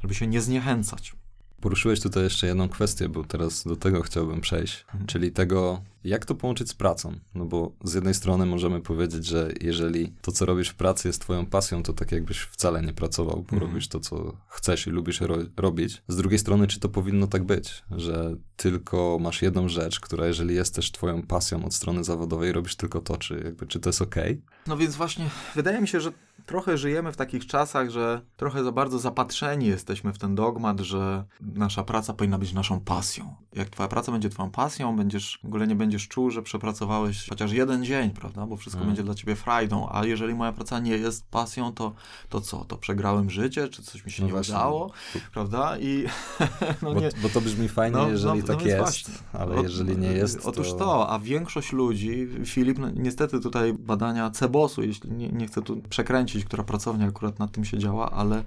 żeby się nie zniechęcać. Poruszyłeś tutaj jeszcze jedną kwestię, bo teraz do tego chciałbym przejść, Mhm. czyli tego, jak to połączyć z pracą. No bo z jednej strony możemy powiedzieć, że jeżeli to, co robisz w pracy jest twoją pasją, to tak jakbyś wcale nie pracował, bo Mhm. robisz to, co chcesz i lubisz ro robić. Z drugiej strony, czy to powinno tak być, że tylko masz jedną rzecz, która jeżeli jest też twoją pasją od strony zawodowej, robisz tylko to, czy jakby, czy to jest okej? No więc właśnie, wydaje mi się, że trochę żyjemy w takich czasach, że trochę za bardzo zapatrzeni jesteśmy w ten dogmat, że nasza praca powinna być naszą pasją. Jak twoja praca będzie twoją pasją, będziesz, w ogóle nie będziesz czuł, że przepracowałeś chociaż jeden dzień, prawda? Bo wszystko Mm. będzie dla ciebie frajdą. A jeżeli moja praca nie jest pasją, to, to co? To przegrałem życie, czy coś mi się No nie właśnie. udało, prawda? I no bo, nie, bo to brzmi fajnie, No, jeżeli no, tak no jest, właśnie. ale Ot- jeżeli nie jest, Otóż to... to, a większość ludzi, Filip, no, niestety tutaj badania Cebosu, jeśli nie, nie chcę tu przekręcić, która pracownia akurat nad tym się działa, ale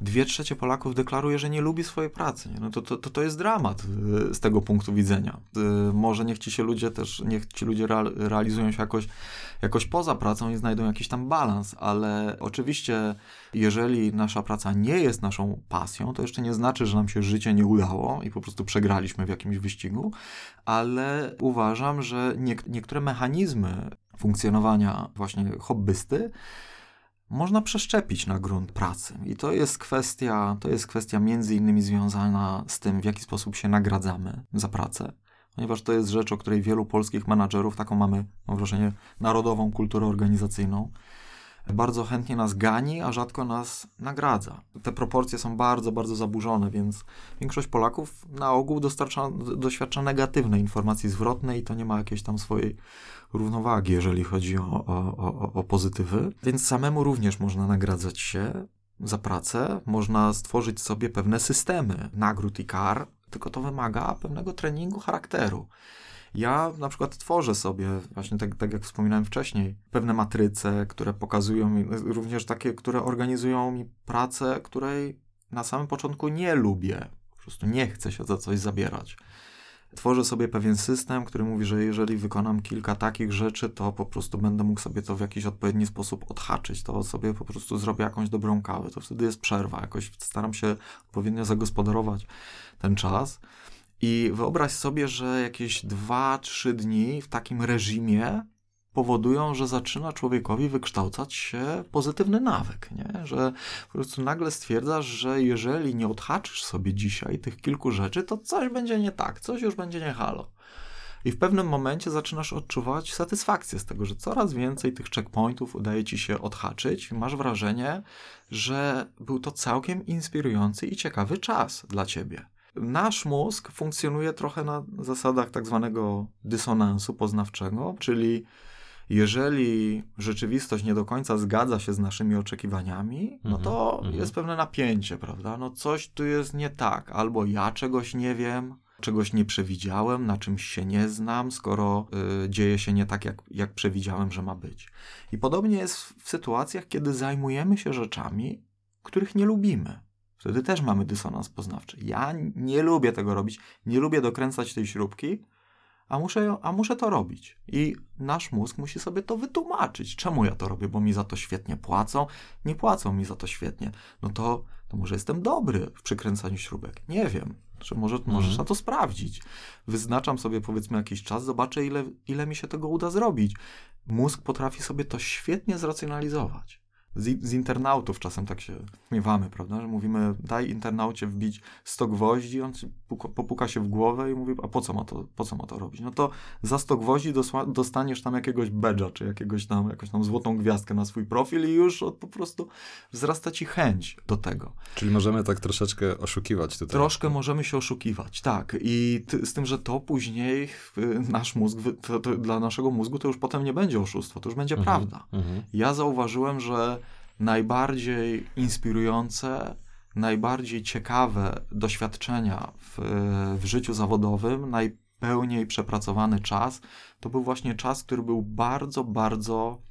dwie trzecie Polaków deklaruje, że nie lubi swojej pracy. Nie? No to, to, to, jest dramat y, z tego punktu widzenia. Y, Może niech ci się ludzie też, niech ci ludzie real, realizują się jakoś, jakoś poza pracą i znajdą jakiś tam balans, ale oczywiście jeżeli nasza praca nie jest naszą pasją, to jeszcze nie znaczy, że nam się życie nie udało i po prostu przegraliśmy w jakimś wyścigu, ale uważam, że niek- niektóre mechanizmy funkcjonowania właśnie hobbysty można przeszczepić na grunt pracy. I to jest kwestia, to jest kwestia między innymi związana z tym, w jaki sposób się nagradzamy za pracę. Ponieważ to jest rzecz, o której wielu polskich menadżerów, taką mamy, mam wrażenie, narodową kulturę organizacyjną, bardzo chętnie nas gani, a rzadko nas nagradza. Te proporcje są bardzo, bardzo zaburzone, więc większość Polaków na ogół doświadcza negatywnej informacji zwrotnej i to nie ma jakiejś tam swojej równowagi, jeżeli chodzi o, o, o, o pozytywy. Więc samemu również można nagradzać się za pracę, można stworzyć sobie pewne systemy nagród i kar, tylko to wymaga pewnego treningu charakteru. Ja na przykład tworzę sobie, właśnie tak, tak jak wspominałem wcześniej, pewne matryce, które pokazują mi, również takie, które organizują mi pracę, której na samym początku nie lubię. Po prostu nie chcę się za coś zabierać. Tworzę sobie pewien system, który mówi, że jeżeli wykonam kilka takich rzeczy, to po prostu będę mógł sobie to w jakiś odpowiedni sposób odhaczyć. To sobie po prostu zrobię jakąś dobrą kawę. To wtedy jest przerwa. Jakoś staram się odpowiednio zagospodarować ten czas. I wyobraź sobie, że jakieś 2-3 dni w takim reżimie powodują, że zaczyna człowiekowi wykształcać się pozytywny nawyk, nie? że po prostu nagle stwierdzasz, że jeżeli nie odhaczysz sobie dzisiaj tych kilku rzeczy, to coś będzie nie tak, coś już będzie nie halo. I w pewnym momencie zaczynasz odczuwać satysfakcję z tego, że coraz więcej tych checkpointów udaje ci się odhaczyć masz wrażenie, że był to całkiem inspirujący i ciekawy czas dla ciebie. Nasz mózg funkcjonuje trochę na zasadach tak zwanego dysonansu poznawczego, czyli jeżeli rzeczywistość nie do końca zgadza się z naszymi oczekiwaniami, no to Mhm, jest pewne napięcie, prawda? No coś tu jest nie tak, albo ja czegoś nie wiem, czegoś nie przewidziałem, na czymś się nie znam, skoro y, dzieje się nie tak, jak, jak przewidziałem, że ma być. I podobnie jest w, w sytuacjach, kiedy zajmujemy się rzeczami, których nie lubimy. Wtedy też mamy dysonans poznawczy. Ja nie lubię tego robić, nie lubię dokręcać tej śrubki, a muszę, a muszę to robić. I nasz mózg musi sobie to wytłumaczyć. Czemu ja to robię? Bo mi za to świetnie płacą? Nie płacą mi za to świetnie. No to, to może jestem dobry w przykręcaniu śrubek. Nie wiem. Czy może, Mhm. możesz na to sprawdzić. Wyznaczam sobie powiedzmy jakiś czas, zobaczę ile, ile mi się tego uda zrobić. Mózg potrafi sobie to świetnie zracjonalizować. Z, z internautów czasem tak się śmiewamy, prawda? Że mówimy, daj internaucie wbić 100 gwoździ, on puka, popuka się w głowę i mówi, a po co ma to, po co ma to robić? No to za 100 gwoździ dosła, dostaniesz tam jakiegoś badge'a, czy jakiegoś tam, jakąś tam złotą gwiazdkę na swój profil i już od, po prostu wzrasta ci chęć do tego. Czyli możemy tak troszeczkę oszukiwać tutaj. Troszkę możemy się oszukiwać, tak. I ty, z tym, że to później nasz mózg, to, to dla naszego mózgu to już potem nie będzie oszustwo, to już będzie Mhm, prawda. mhm. Ja zauważyłem, że najbardziej inspirujące, najbardziej ciekawe doświadczenia w, w życiu zawodowym, najpełniej przepracowany czas, to był właśnie czas, który był bardzo, bardzo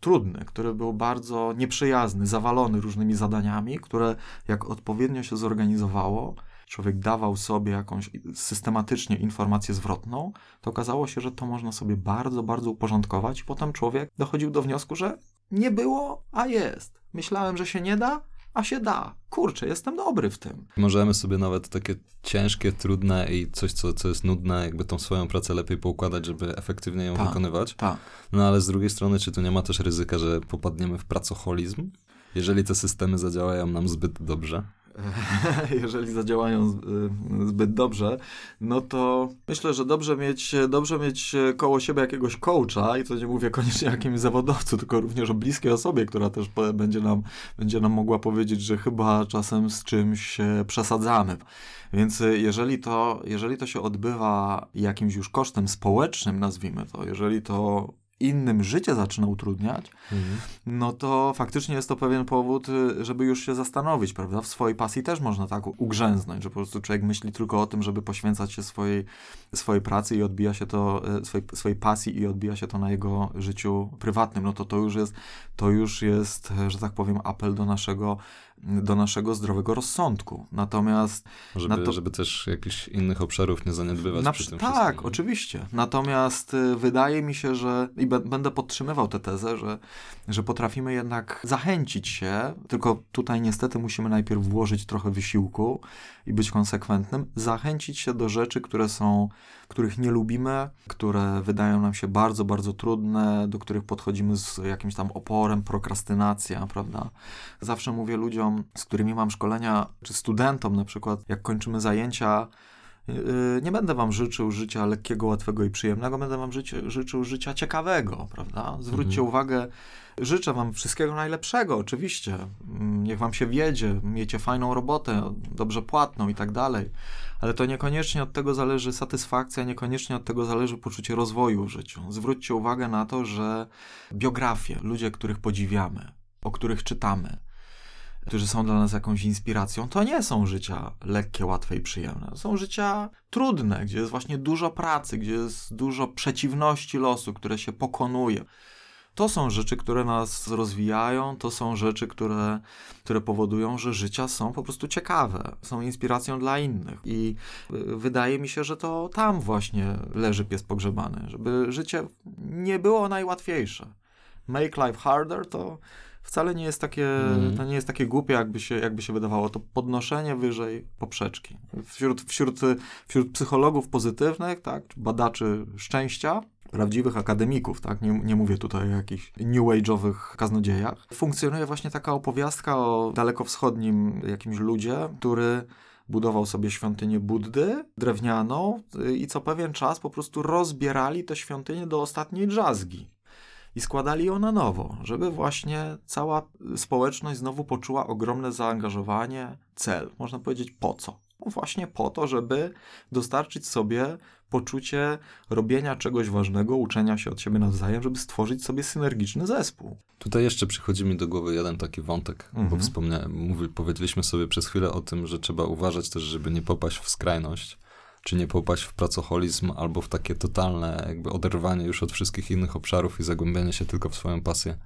trudny, który był bardzo nieprzyjazny, zawalony różnymi zadaniami, które jak odpowiednio się zorganizowało, człowiek dawał sobie jakąś systematycznie informację zwrotną, to okazało się, że to można sobie bardzo, bardzo uporządkować potem człowiek dochodził do wniosku, że nie było, a jest. Myślałem, że się nie da, a się da. Kurczę, jestem dobry w tym. Możemy sobie nawet takie ciężkie, trudne i coś, co, co jest nudne, jakby tą swoją pracę lepiej poukładać, żeby efektywnie ją Ta, wykonywać. Tak. No ale z drugiej strony, czy tu nie ma też ryzyka, że popadniemy w pracoholizm? Jeżeli te systemy zadziałają nam zbyt dobrze? jeżeli zadziałają y, zbyt dobrze, no to myślę, że dobrze mieć, dobrze mieć koło siebie jakiegoś coacha i to nie mówię koniecznie o jakimś zawodowcu, tylko również o bliskiej osobie, która też będzie nam, będzie nam mogła powiedzieć, że chyba czasem z czymś przesadzamy. Więc jeżeli to, jeżeli to się odbywa jakimś już kosztem społecznym, nazwijmy to, jeżeli to innym życie zaczyna utrudniać, mhm. no to faktycznie jest to pewien powód, y, żeby już się zastanowić, prawda? W swojej pasji też można tak ugrzęznąć, że po prostu człowiek myśli tylko o tym, żeby poświęcać się swojej, swojej pracy i odbija się to, y, swojej, swojej pasji i odbija się to na jego życiu prywatnym. No to to już jest, to już jest, że tak powiem, apel do naszego do naszego zdrowego rozsądku. Natomiast... Żeby, to... żeby też jakichś innych obszarów nie zaniedbywać na, przy tym Tak, wszystkim. oczywiście. Natomiast y, wydaje mi się, że i będę podtrzymywał tę tezę, że, że potrafimy jednak zachęcić się, tylko tutaj niestety musimy najpierw włożyć trochę wysiłku i być konsekwentnym, zachęcić się do rzeczy, które są, których nie lubimy, które wydają nam się bardzo, bardzo trudne, do których podchodzimy z jakimś tam oporem, prokrastynacja, prawda? Zawsze mówię ludziom, z którymi mam szkolenia, czy studentom na przykład, jak kończymy zajęcia, yy, nie będę wam życzył życia lekkiego, łatwego i przyjemnego, będę wam życzy, życzył życia ciekawego, prawda? Zwróćcie mhm. uwagę, Życzę Wam wszystkiego najlepszego, oczywiście. Mm, niech Wam się wiedzie, miejcie fajną robotę, dobrze płatną i tak dalej. Ale to niekoniecznie od tego zależy satysfakcja, niekoniecznie od tego zależy poczucie rozwoju w życiu. Zwróćcie uwagę na to, że biografie, ludzie, których podziwiamy, o których czytamy, którzy są dla nas jakąś inspiracją, to nie są życia lekkie, łatwe i przyjemne. Są życia trudne, gdzie jest właśnie dużo pracy, gdzie jest dużo przeciwności losu, które się pokonuje. To są rzeczy, które nas rozwijają, to są rzeczy, które, które powodują, że życia są po prostu ciekawe, są inspiracją dla innych. I y, wydaje mi się, że to tam właśnie leży pies pogrzebany, żeby życie nie było najłatwiejsze. Make life harder to wcale nie jest takie, mm. to nie jest takie głupie, jakby się, jakby się wydawało. To podnoszenie wyżej poprzeczki. Wśród, wśród, wśród psychologów pozytywnych, tak, badaczy szczęścia, prawdziwych akademików, tak? Nie, nie mówię tutaj o jakichś new age'owych kaznodziejach. Funkcjonuje właśnie taka opowiastka o dalekowschodnim jakimś ludzie, który budował sobie świątynię Buddy drewnianą i co pewien czas po prostu rozbierali tę świątynię do ostatniej drzazgi i składali ją na nowo, żeby właśnie cała społeczność znowu poczuła ogromne zaangażowanie, cel. Można powiedzieć po co? No właśnie po to, żeby dostarczyć sobie poczucie robienia czegoś ważnego, uczenia się od siebie nawzajem, żeby stworzyć sobie synergiczny zespół. Tutaj jeszcze przychodzi mi do głowy jeden taki wątek, mhm. bo wspomniałem, mówi, powiedzieliśmy sobie przez chwilę o tym, że trzeba uważać też, żeby nie popaść w skrajność, czy nie popaść w pracoholizm albo w takie totalne jakby oderwanie już od wszystkich innych obszarów i zagłębianie się tylko w swoją pasję.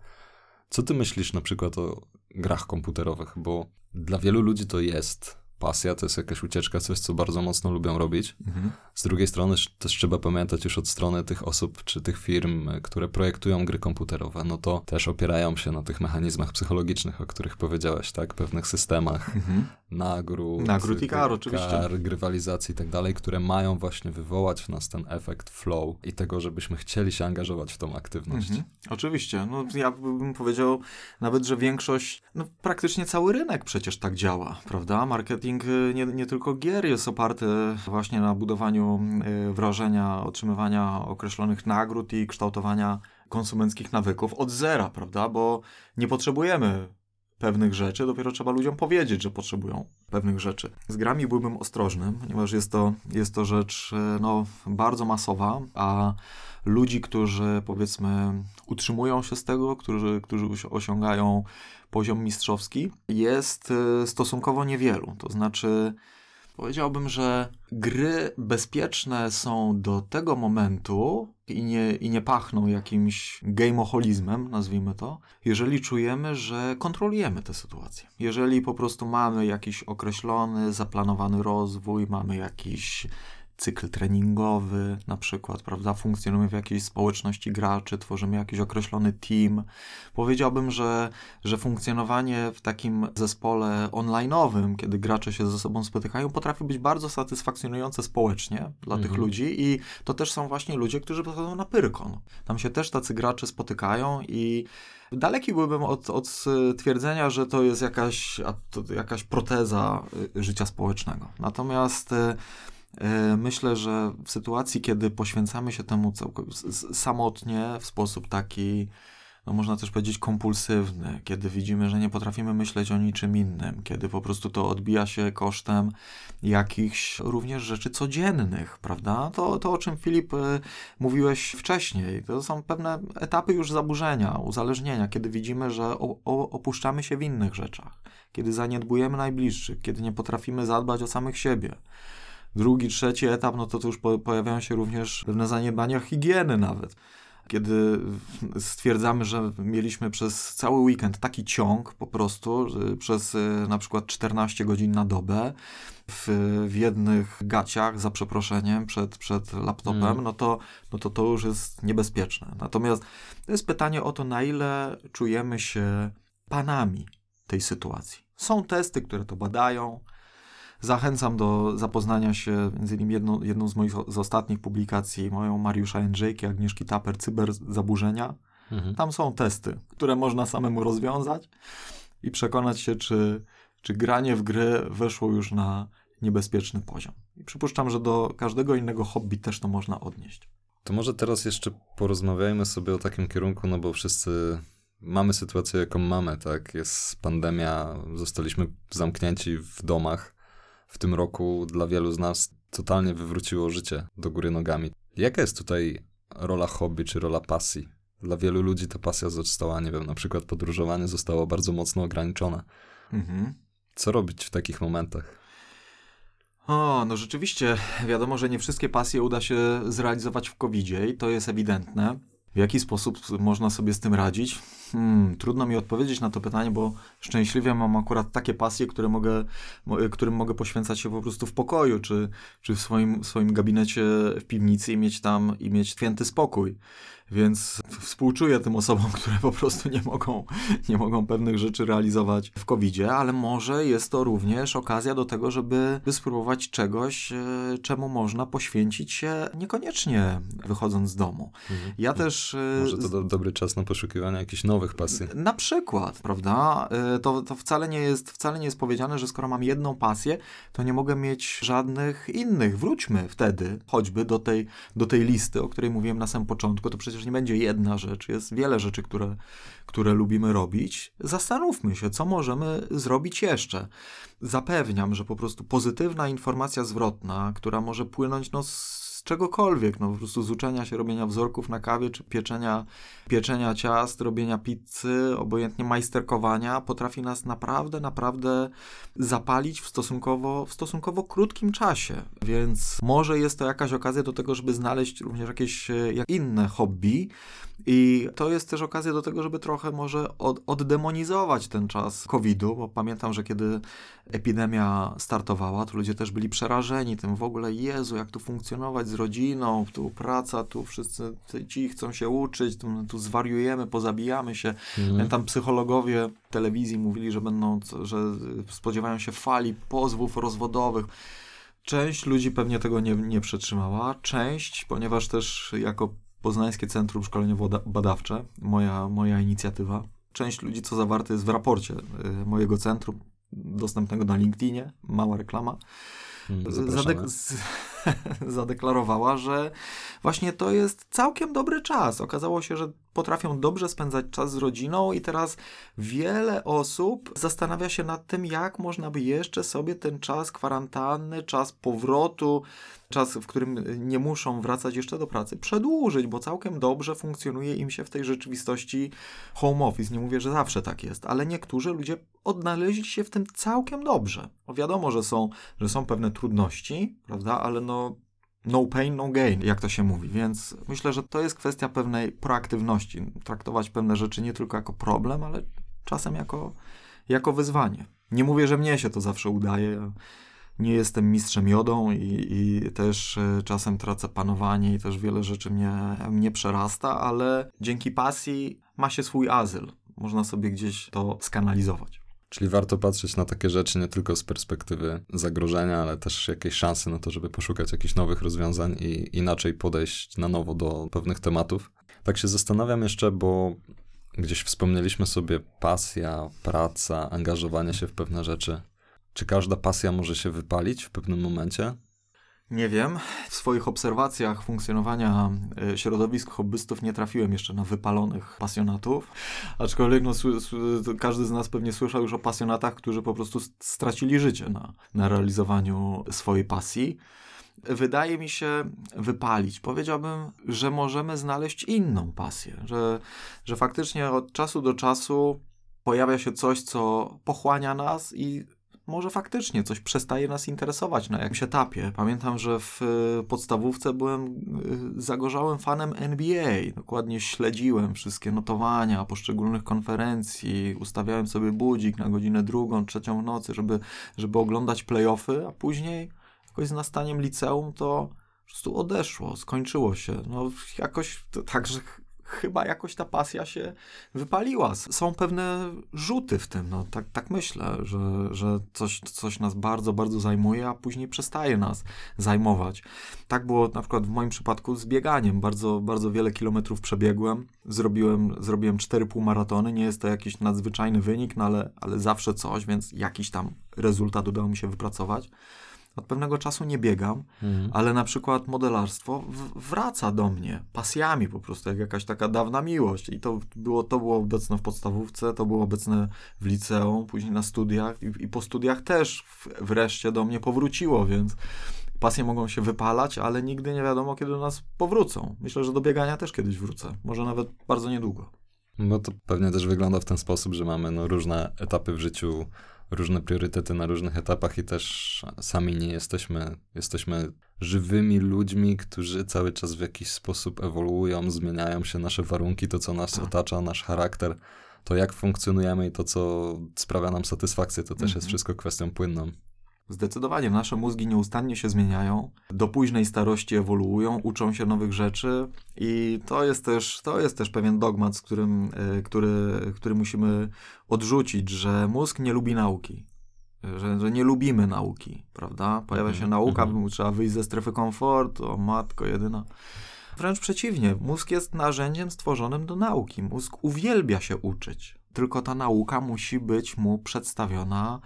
Co ty myślisz na przykład o grach komputerowych? Bo dla wielu ludzi to jest pasja, to jest jakaś ucieczka, coś, co bardzo mocno lubią robić. Mhm. Z drugiej strony też trzeba pamiętać już od strony tych osób czy tych firm, które projektują gry komputerowe, no to też opierają się na tych mechanizmach psychologicznych, o których powiedziałeś, tak? Pewnych systemach mhm. nagród, nagród i kar, oczywiście. Kar, grywalizacji i tak dalej, które mają właśnie wywołać w nas ten efekt flow i tego, żebyśmy chcieli się angażować w tą aktywność. Mhm. Oczywiście. No, ja bym powiedział nawet, że większość, no praktycznie cały rynek przecież tak działa, prawda? Marketing marketing y, nie, nie tylko gier jest oparty właśnie na budowaniu y, wrażenia, otrzymywania określonych nagród i kształtowania konsumenckich nawyków od zera, prawda? Bo nie potrzebujemy pewnych rzeczy, dopiero trzeba ludziom powiedzieć, że potrzebują pewnych rzeczy. Z grami byłbym ostrożny, ponieważ jest to, jest to rzecz y, no, bardzo masowa, a ludzi, którzy powiedzmy utrzymują się z tego, którzy, którzy osiągają poziom mistrzowski, jest y, stosunkowo niewielu. To znaczy, powiedziałbym, że gry bezpieczne są do tego momentu i nie, i nie pachną jakimś gameoholizmem, nazwijmy to, jeżeli czujemy, że kontrolujemy tę sytuację. Jeżeli po prostu mamy jakiś określony, zaplanowany rozwój, mamy jakiś cykl treningowy, na przykład, prawda? Funkcjonujemy w jakiejś społeczności graczy, tworzymy jakiś określony team. Powiedziałbym, że, że funkcjonowanie w takim zespole online'owym, kiedy gracze się ze sobą spotykają, potrafi być bardzo satysfakcjonujące społecznie dla mhm. tych ludzi i to też są właśnie ludzie, którzy przychodzą na Pyrkon. Tam się też tacy gracze spotykają i daleki byłbym od, od twierdzenia, że to jest jakaś, jakaś proteza y, życia społecznego. Natomiast y, Myślę, że w sytuacji, kiedy poświęcamy się temu samotnie, w sposób taki no można też powiedzieć, kompulsywny, kiedy widzimy, że nie potrafimy myśleć o niczym innym, kiedy po prostu to odbija się kosztem jakichś również rzeczy codziennych, prawda? To, to o czym Filip y, mówiłeś wcześniej, to są pewne etapy już zaburzenia, uzależnienia, kiedy widzimy, że opuszczamy się w innych rzeczach, kiedy zaniedbujemy najbliższych, kiedy nie potrafimy zadbać o samych siebie. Drugi, trzeci etap, no to, to już po, pojawiają się również pewne zaniedbania higieny nawet kiedy stwierdzamy, że mieliśmy przez cały weekend taki ciąg po prostu, przez y, na przykład 14 godzin na dobę w, w jednych gaciach, za przeproszeniem, przed, przed laptopem, mm. no, to, no to to już jest niebezpieczne. Natomiast to jest pytanie o to, na ile czujemy się panami tej sytuacji. Są testy, które to badają, Zachęcam do zapoznania się, między innymi jedną, jedną z moich z ostatnich publikacji, moją Mariusza Jędrzejki, Agnieszki Taper, Cyberzaburzenia. Mhm. Tam są testy, które można samemu rozwiązać i przekonać się, czy, czy granie w gry weszło już na niebezpieczny poziom. I przypuszczam, że do każdego innego hobby też to można odnieść. To może teraz jeszcze porozmawiajmy sobie o takim kierunku, no bo wszyscy mamy sytuację, jaką mamy, tak? Jest pandemia, zostaliśmy zamknięci w domach w tym roku dla wielu z nas totalnie wywróciło życie do góry nogami. Jaka jest tutaj rola hobby czy rola pasji? Dla wielu ludzi ta pasja została, nie wiem, na przykład podróżowanie zostało bardzo mocno ograniczone. Mhm. Co robić w takich momentach? O, no rzeczywiście, wiadomo, że nie wszystkie pasje uda się zrealizować w covid i to jest ewidentne. W jaki sposób można sobie z tym radzić? Hmm, trudno mi odpowiedzieć na to pytanie, bo szczęśliwie mam akurat takie pasje, które mogę, którym mogę poświęcać się po prostu w pokoju, czy, czy w swoim, swoim gabinecie w piwnicy i mieć tam i mieć święty spokój. Więc współczuję tym osobom, które po prostu nie mogą, nie mogą pewnych rzeczy realizować w covid ale może jest to również okazja do tego, żeby spróbować czegoś, e, czemu można poświęcić się niekoniecznie wychodząc z domu. Mhm. Ja też... E, może to do, dobry czas na poszukiwanie jakichś nowych pasji. Na przykład, prawda? E, to, to wcale, nie jest, wcale nie jest powiedziane, że skoro mam jedną pasję, to nie mogę mieć żadnych innych. Wróćmy wtedy choćby do tej, do tej listy, o której mówiłem na samym początku. To przecież nie będzie jedna rzecz, jest wiele rzeczy, które, które lubimy robić. Zastanówmy się, co możemy zrobić jeszcze. Zapewniam, że po prostu pozytywna informacja zwrotna, która może płynąć no, z czegokolwiek, no po prostu z uczenia się robienia wzorków na kawie, czy pieczenia, pieczenia ciast, robienia pizzy, obojętnie majsterkowania, potrafi nas naprawdę, naprawdę zapalić w stosunkowo, w stosunkowo krótkim czasie. Więc może jest to jakaś okazja do tego, żeby znaleźć również jakieś e, jak inne hobby, i to jest też okazja do tego, żeby trochę może od, oddemonizować ten czas COVID-u, bo pamiętam, że kiedy epidemia startowała, to ludzie też byli przerażeni tym w ogóle, Jezu, jak tu funkcjonować z rodziną, tu praca, tu wszyscy ci chcą się uczyć, tu, tu zwariujemy, pozabijamy się. Mhm. Pamiętam, psychologowie telewizji mówili, że będą, że spodziewają się fali pozwów rozwodowych. Część ludzi pewnie tego nie, nie przetrzymała, część, ponieważ też jako Poznańskie Centrum Szkoleniowo-Badawcze, moja, moja inicjatywa. Część ludzi, co zawarte jest w raporcie y, mojego centrum, dostępnego na LinkedInie, mała reklama, hmm, Zadek zadeklarowała, że właśnie to jest całkiem dobry czas. Okazało się, że potrafią dobrze spędzać czas z rodziną i teraz wiele osób zastanawia się nad tym, jak można by jeszcze sobie ten czas kwarantanny, czas powrotu, czas, w którym nie muszą wracać jeszcze do pracy, przedłużyć, bo całkiem dobrze funkcjonuje im się w tej rzeczywistości home office. Nie mówię, że zawsze tak jest, ale niektórzy ludzie odnaleźli się w tym całkiem dobrze. Bo wiadomo, że są, że są pewne trudności, prawda, ale no no pain, no gain, jak to się mówi. Więc myślę, że to jest kwestia pewnej proaktywności. Traktować pewne rzeczy nie tylko jako problem, ale czasem jako, jako wyzwanie. Nie mówię, że mnie się to zawsze udaje. nie jestem mistrzem jodą i, i też e, czasem tracę panowanie i też wiele rzeczy mnie, mnie przerasta, ale dzięki pasji ma się swój azyl. Można sobie gdzieś to skanalizować. Czyli warto patrzeć na takie rzeczy nie tylko z perspektywy zagrożenia, ale też jakiejś szansy na to, żeby poszukać jakichś nowych rozwiązań i inaczej podejść na nowo do pewnych tematów. Tak się zastanawiam jeszcze, bo gdzieś wspomnieliśmy sobie pasja, praca, angażowanie się w pewne rzeczy. Czy każda pasja może się wypalić w pewnym momencie? Nie wiem. W swoich obserwacjach funkcjonowania e, środowisk hobbystów nie trafiłem jeszcze na wypalonych pasjonatów. Aczkolwiek no, każdy z nas pewnie słyszał już o pasjonatach, którzy po prostu stracili życie na, na realizowaniu swojej pasji. Wydaje mi się wypalić. Powiedziałbym, że możemy znaleźć inną pasję, że, że faktycznie od czasu do czasu pojawia się coś, co pochłania nas i może faktycznie coś przestaje nas interesować na jakimś etapie. Pamiętam, że w e, podstawówce byłem e, zagorzałym fanem NBA. Dokładnie śledziłem wszystkie notowania poszczególnych konferencji, ustawiałem sobie budzik na godzinę drugą, trzecią w nocy, żeby, żeby oglądać playoffy, a później jakoś z nastaniem liceum to po prostu odeszło, skończyło się. No jakoś tak, że chyba jakoś ta pasja się wypaliła. Są pewne rzuty w tym, no tak, tak myślę, że, że coś, coś nas bardzo, bardzo zajmuje, a później przestaje nas zajmować. Tak było na przykład w moim przypadku z bieganiem. Bardzo, bardzo wiele kilometrów przebiegłem, zrobiłem, zrobiłem cztery półmaratony, nie jest to jakiś nadzwyczajny wynik, no ale, ale zawsze coś, więc jakiś tam rezultat udało mi się wypracować. Od pewnego czasu nie biegam, mhm. ale na przykład modelarstwo wraca do mnie pasjami po prostu, jak jakaś taka dawna miłość. I to było, to było obecne w podstawówce, to było obecne w liceum, później na studiach i, i po studiach też wreszcie do mnie powróciło, więc pasje mogą się wypalać, ale nigdy nie wiadomo, kiedy do nas powrócą. Myślę, że do biegania też kiedyś wrócę, może nawet bardzo niedługo. No to pewnie też wygląda w ten sposób, że mamy no, różne etapy w życiu różne priorytety na różnych etapach i też sami nie jesteśmy, jesteśmy żywymi ludźmi, którzy cały czas w jakiś sposób ewoluują, zmieniają się nasze warunki, to co nas tak. otacza, nasz charakter, to jak funkcjonujemy i to co sprawia nam satysfakcję, to też jest mhm. wszystko kwestią płynną. Zdecydowanie nasze mózgi nieustannie się zmieniają, do późnej starości ewoluują, uczą się nowych rzeczy i to jest też, to jest też pewien dogmat, z którym, e, który, który musimy odrzucić, że mózg nie lubi nauki. Że, że nie lubimy nauki, prawda? Pojawia się mhm. nauka, mm -hmm. trzeba wyjść ze strefy komfortu, o matko jedyna. Wręcz przeciwnie, mózg jest narzędziem stworzonym do nauki. Mózg uwielbia się uczyć, tylko ta nauka musi być mu przedstawiona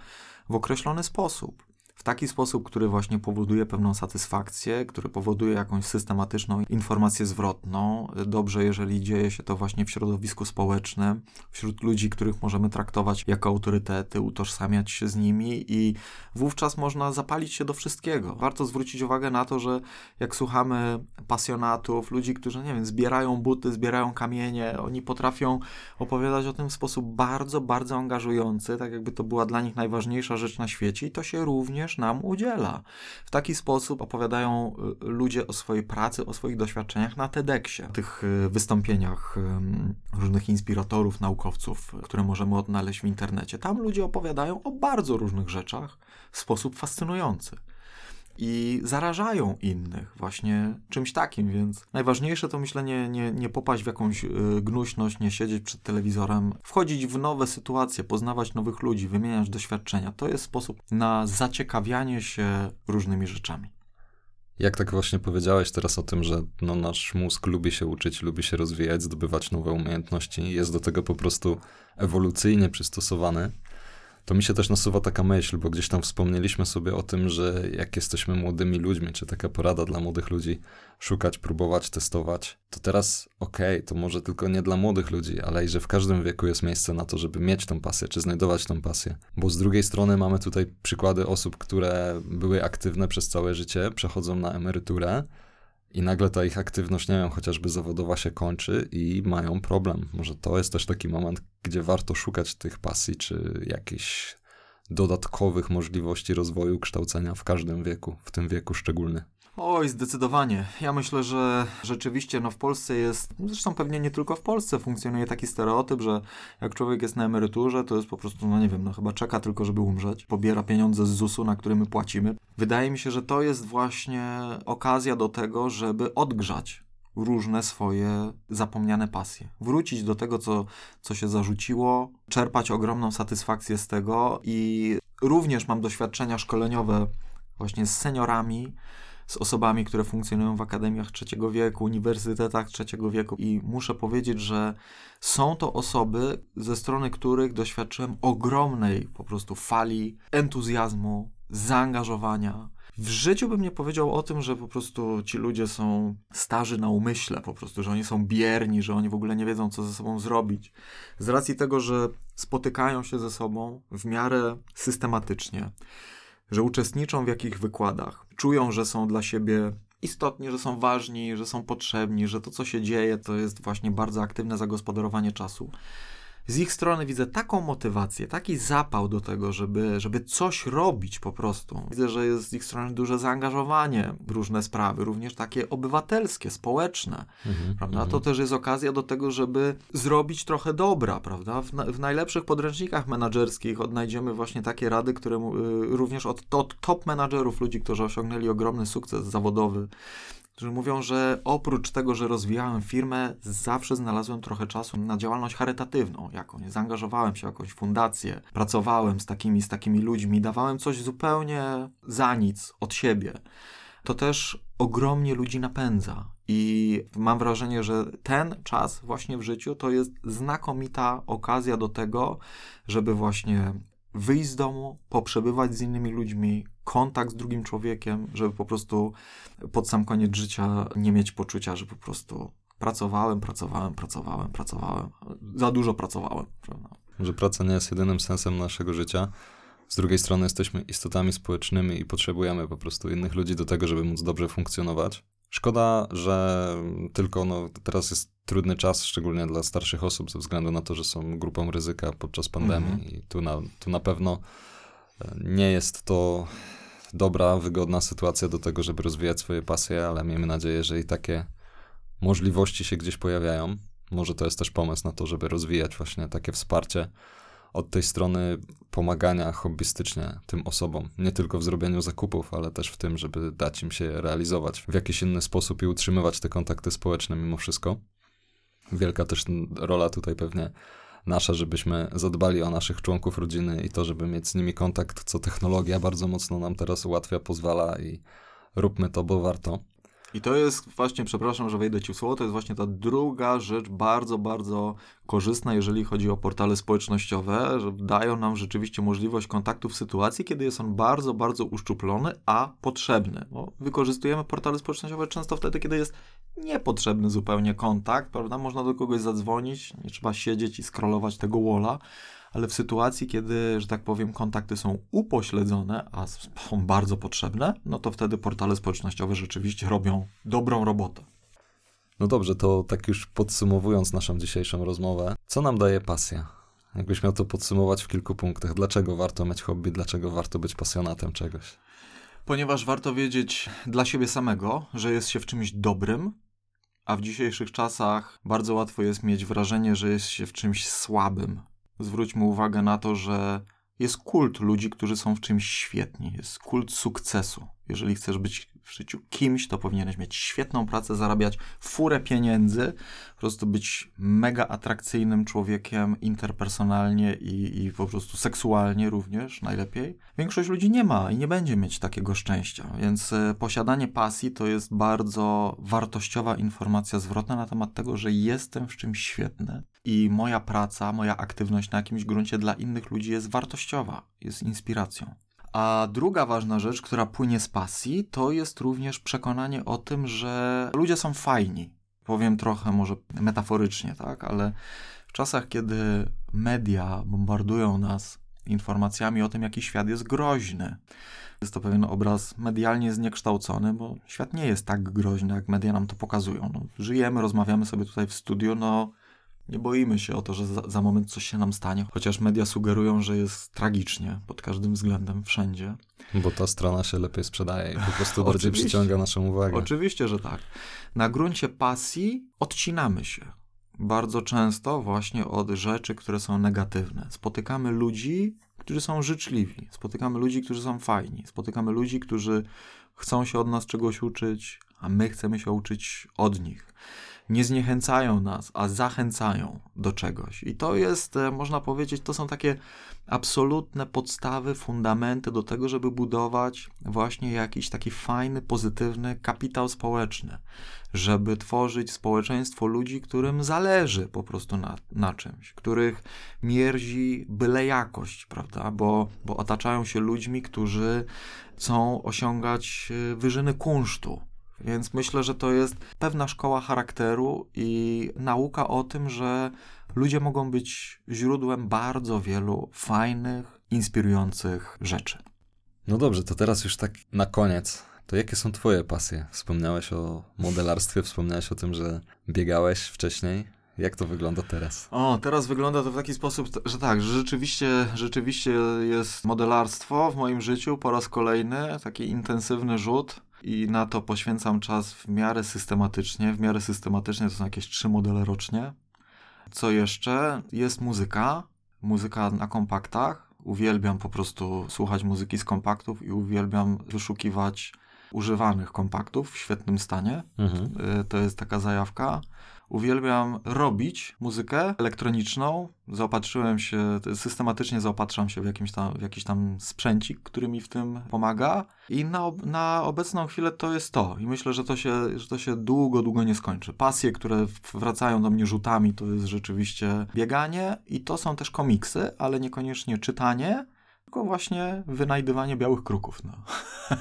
w określony sposób w taki sposób, który właśnie powoduje pewną satysfakcję, który powoduje jakąś systematyczną informację zwrotną. Dobrze, jeżeli dzieje się to właśnie w środowisku społecznym, wśród ludzi, których możemy traktować jako autorytety, utożsamiać się z nimi i wówczas można zapalić się do wszystkiego. Warto zwrócić uwagę na to, że jak słuchamy pasjonatów, ludzi, którzy, nie wiem, zbierają buty, zbierają kamienie, oni potrafią opowiadać o tym w sposób bardzo, bardzo angażujący, tak jakby to była dla nich najważniejsza rzecz na świecie i to się również również nam udziela. W taki sposób opowiadają y, ludzie o swojej pracy, o swoich doświadczeniach na TEDxie, tych y, wystąpieniach różnych inspiratorów, naukowców, które możemy odnaleźć w internecie. Tam ludzie opowiadają o bardzo różnych rzeczach w sposób fascynujący i zarażają innych właśnie czymś takim, więc najważniejsze to myślę nie, nie, popaść w jakąś y, gnuśność, nie siedzieć przed telewizorem, wchodzić w nowe sytuacje, poznawać nowych ludzi, wymieniać doświadczenia. To jest sposób na zaciekawianie się różnymi rzeczami. Jak tak właśnie powiedziałeś teraz o tym, że no, nasz mózg lubi się uczyć, lubi się rozwijać, zdobywać nowe umiejętności, jest do tego po prostu ewolucyjnie przystosowany, to mi się też nasuwa taka myśl, bo gdzieś tam wspomnieliśmy sobie o tym, że jak jesteśmy młodymi ludźmi, czy taka porada dla młodych ludzi, szukać, próbować, testować, to teraz okej, okay, to może tylko nie dla młodych ludzi, ale i że w każdym wieku jest miejsce na to, żeby mieć tą pasję, czy znajdować tą pasję. Bo z drugiej strony mamy tutaj przykłady osób, które były aktywne przez całe życie, przechodzą na emeryturę, i nagle ta ich aktywność, nie wiem, chociażby zawodowa się kończy i mają problem. Może to jest też taki moment, gdzie warto szukać tych pasji, czy jakichś dodatkowych możliwości rozwoju, kształcenia w każdym wieku, w tym wieku szczególnie. Oj, zdecydowanie. Ja myślę, że rzeczywiście no w Polsce jest, zresztą pewnie nie tylko w Polsce funkcjonuje taki stereotyp, że jak człowiek jest na emeryturze, to jest po prostu, no nie wiem, no chyba czeka tylko, żeby umrzeć. Pobiera pieniądze z ZUS-u, na który my płacimy. Wydaje mi się, że to jest właśnie okazja do tego, żeby odgrzać różne swoje zapomniane pasje. Wrócić do tego, co, co się zarzuciło, czerpać ogromną satysfakcję z tego i również mam doświadczenia szkoleniowe właśnie z seniorami, z osobami, które funkcjonują w akademiach trzeciego wieku, uniwersytetach trzeciego wieku i muszę powiedzieć, że są to osoby, ze strony których doświadczyłem ogromnej po prostu fali entuzjazmu, zaangażowania. W życiu bym nie powiedział o tym, że po prostu ci ludzie są starzy na umyśle, po prostu, że oni są bierni, że oni w ogóle nie wiedzą, co ze sobą zrobić. Z racji tego, że spotykają się ze sobą w miarę systematycznie, że uczestniczą w jakich wykładach, czują, że są dla siebie istotni, że są ważni, że są potrzebni, że to, co się dzieje, to jest właśnie bardzo aktywne zagospodarowanie czasu z ich strony widzę taką motywację, taki zapał do tego, żeby, żeby coś robić po prostu. Widzę, że jest z ich strony duże zaangażowanie w różne sprawy, również takie obywatelskie, społeczne, mhm, prawda? To mhm. też jest okazja do tego, żeby zrobić trochę dobra, prawda? W, na, w najlepszych podręcznikach menedżerskich odnajdziemy właśnie takie rady, które y, również od, od top menadżerów, ludzi, którzy osiągnęli ogromny sukces zawodowy, którzy mówią, że oprócz tego, że rozwijałem firmę, zawsze znalazłem trochę czasu na działalność charytatywną jakąś. Zaangażowałem się w jakąś fundację, pracowałem z takimi, z takimi ludźmi, dawałem coś zupełnie za nic od siebie. To też ogromnie ludzi napędza. I mam wrażenie, że ten czas właśnie w życiu to jest znakomita okazja do tego, żeby właśnie wyjść z domu, poprzebywać z innymi ludźmi, kontakt z drugim człowiekiem, żeby po prostu pod sam koniec życia nie mieć poczucia, że po prostu pracowałem, pracowałem, pracowałem, pracowałem. Za dużo pracowałem. Prawda? Że praca nie jest jedynym sensem naszego życia. Z drugiej strony jesteśmy istotami społecznymi i potrzebujemy po prostu innych ludzi do tego, żeby móc dobrze funkcjonować. Szkoda, że tylko no, teraz jest trudny czas, szczególnie dla starszych osób, ze względu na to, że są grupą ryzyka podczas pandemii -hmm. i tu na, tu na pewno nie jest to dobra, wygodna sytuacja do tego, żeby rozwijać swoje pasje, ale miejmy nadzieję, że i takie możliwości się gdzieś pojawiają. Może to jest też pomysł na to, żeby rozwijać właśnie takie wsparcie od tej strony pomagania hobbystycznie tym osobom. Nie tylko w zrobieniu zakupów, ale też w tym, żeby dać im się realizować w jakiś inny sposób i utrzymywać te kontakty społeczne mimo wszystko. Wielka też rola tutaj pewnie nasza, żebyśmy zadbali o naszych członków rodziny i to, żeby mieć z nimi kontakt, co technologia bardzo mocno nam teraz ułatwia, pozwala i róbmy to, bo warto. I to jest właśnie, przepraszam, że wejdę ci w słowo, to jest właśnie ta druga rzecz bardzo, bardzo korzystna, jeżeli chodzi o portale społecznościowe, że dają nam rzeczywiście możliwość kontaktu w sytuacji, kiedy jest on bardzo, bardzo uszczuplony, a potrzebny. Bo wykorzystujemy portale społecznościowe często wtedy, kiedy jest niepotrzebny zupełnie kontakt, prawda? Można do kogoś zadzwonić, nie trzeba siedzieć i scrollować tego walla, ale w sytuacji, kiedy, że tak powiem, kontakty są upośledzone, a są bardzo potrzebne, no to wtedy portale społecznościowe rzeczywiście robią dobrą robotę. No dobrze, to tak już podsumowując naszą dzisiejszą rozmowę, co nam daje pasja? Jakbyś miał to podsumować w kilku punktach, dlaczego warto mieć hobby, dlaczego warto być pasjonatem czegoś? Ponieważ warto wiedzieć dla siebie samego, że jest się w czymś dobrym, a w dzisiejszych czasach bardzo łatwo jest mieć wrażenie, że jest się w czymś słabym, zwróćmy uwagę na to, że jest kult ludzi, którzy są w czymś świetni. Jest kult sukcesu. Jeżeli chcesz być w życiu kimś, to powinieneś mieć świetną pracę, zarabiać furę pieniędzy, po prostu być mega atrakcyjnym człowiekiem interpersonalnie i, i po prostu seksualnie również najlepiej. Większość ludzi nie ma i nie będzie mieć takiego szczęścia, więc e, posiadanie pasji to jest bardzo wartościowa informacja zwrotna na temat tego, że jestem w czymś świetny i moja praca, moja aktywność na jakimś gruncie dla innych ludzi jest wartościowa, jest inspiracją. A druga ważna rzecz, która płynie z pasji, to jest również przekonanie o tym, że ludzie są fajni. Powiem trochę może metaforycznie, tak, ale w czasach, kiedy media bombardują nas informacjami o tym, jaki świat jest groźny, jest to pewien obraz medialnie zniekształcony, bo świat nie jest tak groźny, jak media nam to pokazują. No, żyjemy, rozmawiamy sobie tutaj w studiu, no Nie boimy się o to, że za, za moment coś się nam stanie, chociaż media sugerują, że jest tragicznie pod każdym względem, wszędzie. Bo ta strona się lepiej sprzedaje i po prostu bardziej przyciąga naszą uwagę. Oczywiście, że tak. Na gruncie pasji odcinamy się bardzo często właśnie od rzeczy, które są negatywne. Spotykamy ludzi, którzy są życzliwi, spotykamy ludzi, którzy są fajni, spotykamy ludzi, którzy chcą się od nas czegoś uczyć, a my chcemy się uczyć od nich nie zniechęcają nas, a zachęcają do czegoś. I to jest, e, można powiedzieć, to są takie absolutne podstawy, fundamenty do tego, żeby budować właśnie jakiś taki fajny, pozytywny kapitał społeczny, żeby tworzyć społeczeństwo ludzi, którym zależy po prostu na, na czymś, których mierzi byle jakość, prawda? Bo, bo otaczają się ludźmi, którzy chcą osiągać e, wyżyny kunsztu, więc myślę, że to jest pewna szkoła charakteru i nauka o tym, że ludzie mogą być źródłem bardzo wielu fajnych, inspirujących rzeczy. No dobrze, to teraz już tak na koniec. To jakie są Twoje pasje? Wspomniałeś o modelarstwie, wspomniałeś o tym, że biegałeś wcześniej. Jak to wygląda teraz? O, teraz wygląda to w taki sposób, że tak, że rzeczywiście, rzeczywiście jest modelarstwo w moim życiu po raz kolejny, taki intensywny rzut i na to poświęcam czas w miarę systematycznie. W miarę systematycznie to są jakieś trzy modele rocznie. Co jeszcze? Jest muzyka. Muzyka na kompaktach. Uwielbiam po prostu słuchać muzyki z kompaktów i uwielbiam wyszukiwać używanych kompaktów w świetnym stanie. Mhm. Y, to jest taka zajawka. Uwielbiam robić muzykę elektroniczną. Zaopatrzyłem się, systematycznie zaopatrzam się w, jakimś tam, w jakiś tam sprzęcik, który mi w tym pomaga. I na, na obecną chwilę to jest to. I myślę, że to, się, że to się długo, długo nie skończy. Pasje, które wracają do mnie rzutami, to jest rzeczywiście bieganie i to są też komiksy, ale niekoniecznie czytanie tylko właśnie wynajdywanie białych kruków no.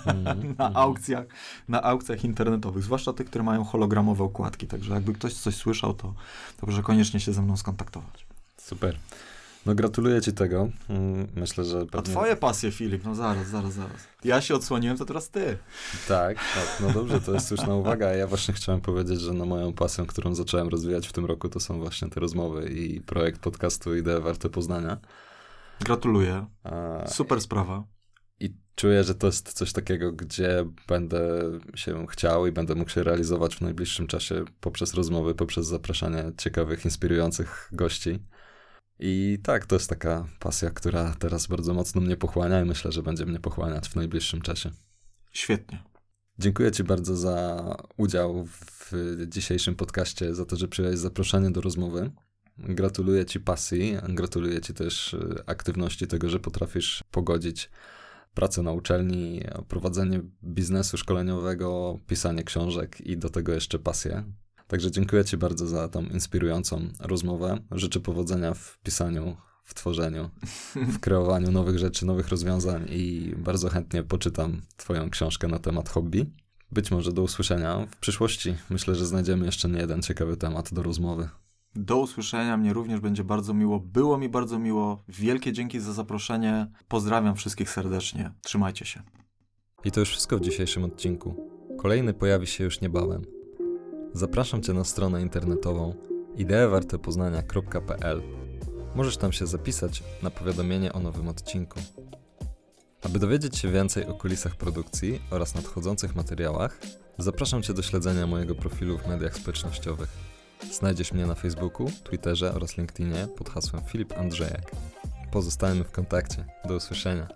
mm, na, mm. aukcjach, na aukcjach internetowych, zwłaszcza tych, które mają hologramowe okładki, także jakby ktoś coś słyszał, to, to proszę koniecznie się ze mną skontaktować. Super. No gratuluję ci tego. Mm, myślę, że pewnie... A twoje pasje, Filip, no zaraz, zaraz, zaraz. Ja się odsłoniłem, to teraz ty. Tak, tak, no dobrze, to jest słuszna uwaga. Ja właśnie chciałem powiedzieć, że no moją pasją, którą zacząłem rozwijać w tym roku, to są właśnie te rozmowy i projekt podcastu Idee Warte Poznania. Gratuluję. Super sprawa. I czuję, że to jest coś takiego, gdzie będę się chciał i będę mógł się realizować w najbliższym czasie poprzez rozmowy, poprzez zapraszanie ciekawych, inspirujących gości. I tak, to jest taka pasja, która teraz bardzo mocno mnie pochłania i myślę, że będzie mnie pochłaniać w najbliższym czasie. Świetnie. Dziękuję Ci bardzo za udział w dzisiejszym podcaście, za to, że przyjąłeś zaproszenie do rozmowy. Gratuluję Ci pasji, gratuluję Ci też y, aktywności tego, że potrafisz pogodzić pracę na uczelni, prowadzenie biznesu szkoleniowego, pisanie książek i do tego jeszcze pasję. Także dziękuję Ci bardzo za tą inspirującą rozmowę. Życzę powodzenia w pisaniu, w tworzeniu, w kreowaniu nowych rzeczy, nowych rozwiązań i bardzo chętnie poczytam Twoją książkę na temat hobby. Być może do usłyszenia w przyszłości. Myślę, że znajdziemy jeszcze nie jeden ciekawy temat do rozmowy. Do usłyszenia, mnie również będzie bardzo miło. Było mi bardzo miło. Wielkie dzięki za zaproszenie. Pozdrawiam wszystkich serdecznie. Trzymajcie się. I to już wszystko w dzisiejszym odcinku. Kolejny pojawi się już niebawem. Zapraszam Cię na stronę internetową ideewartepoznania.pl. Możesz tam się zapisać na powiadomienie o nowym odcinku. Aby dowiedzieć się więcej o kulisach produkcji oraz nadchodzących materiałach, zapraszam Cię do śledzenia mojego profilu w mediach społecznościowych. Znajdziesz mnie na Facebooku, Twitterze oraz LinkedInie pod hasłem Filip Andrzejak. Pozostajemy w kontakcie. Do usłyszenia.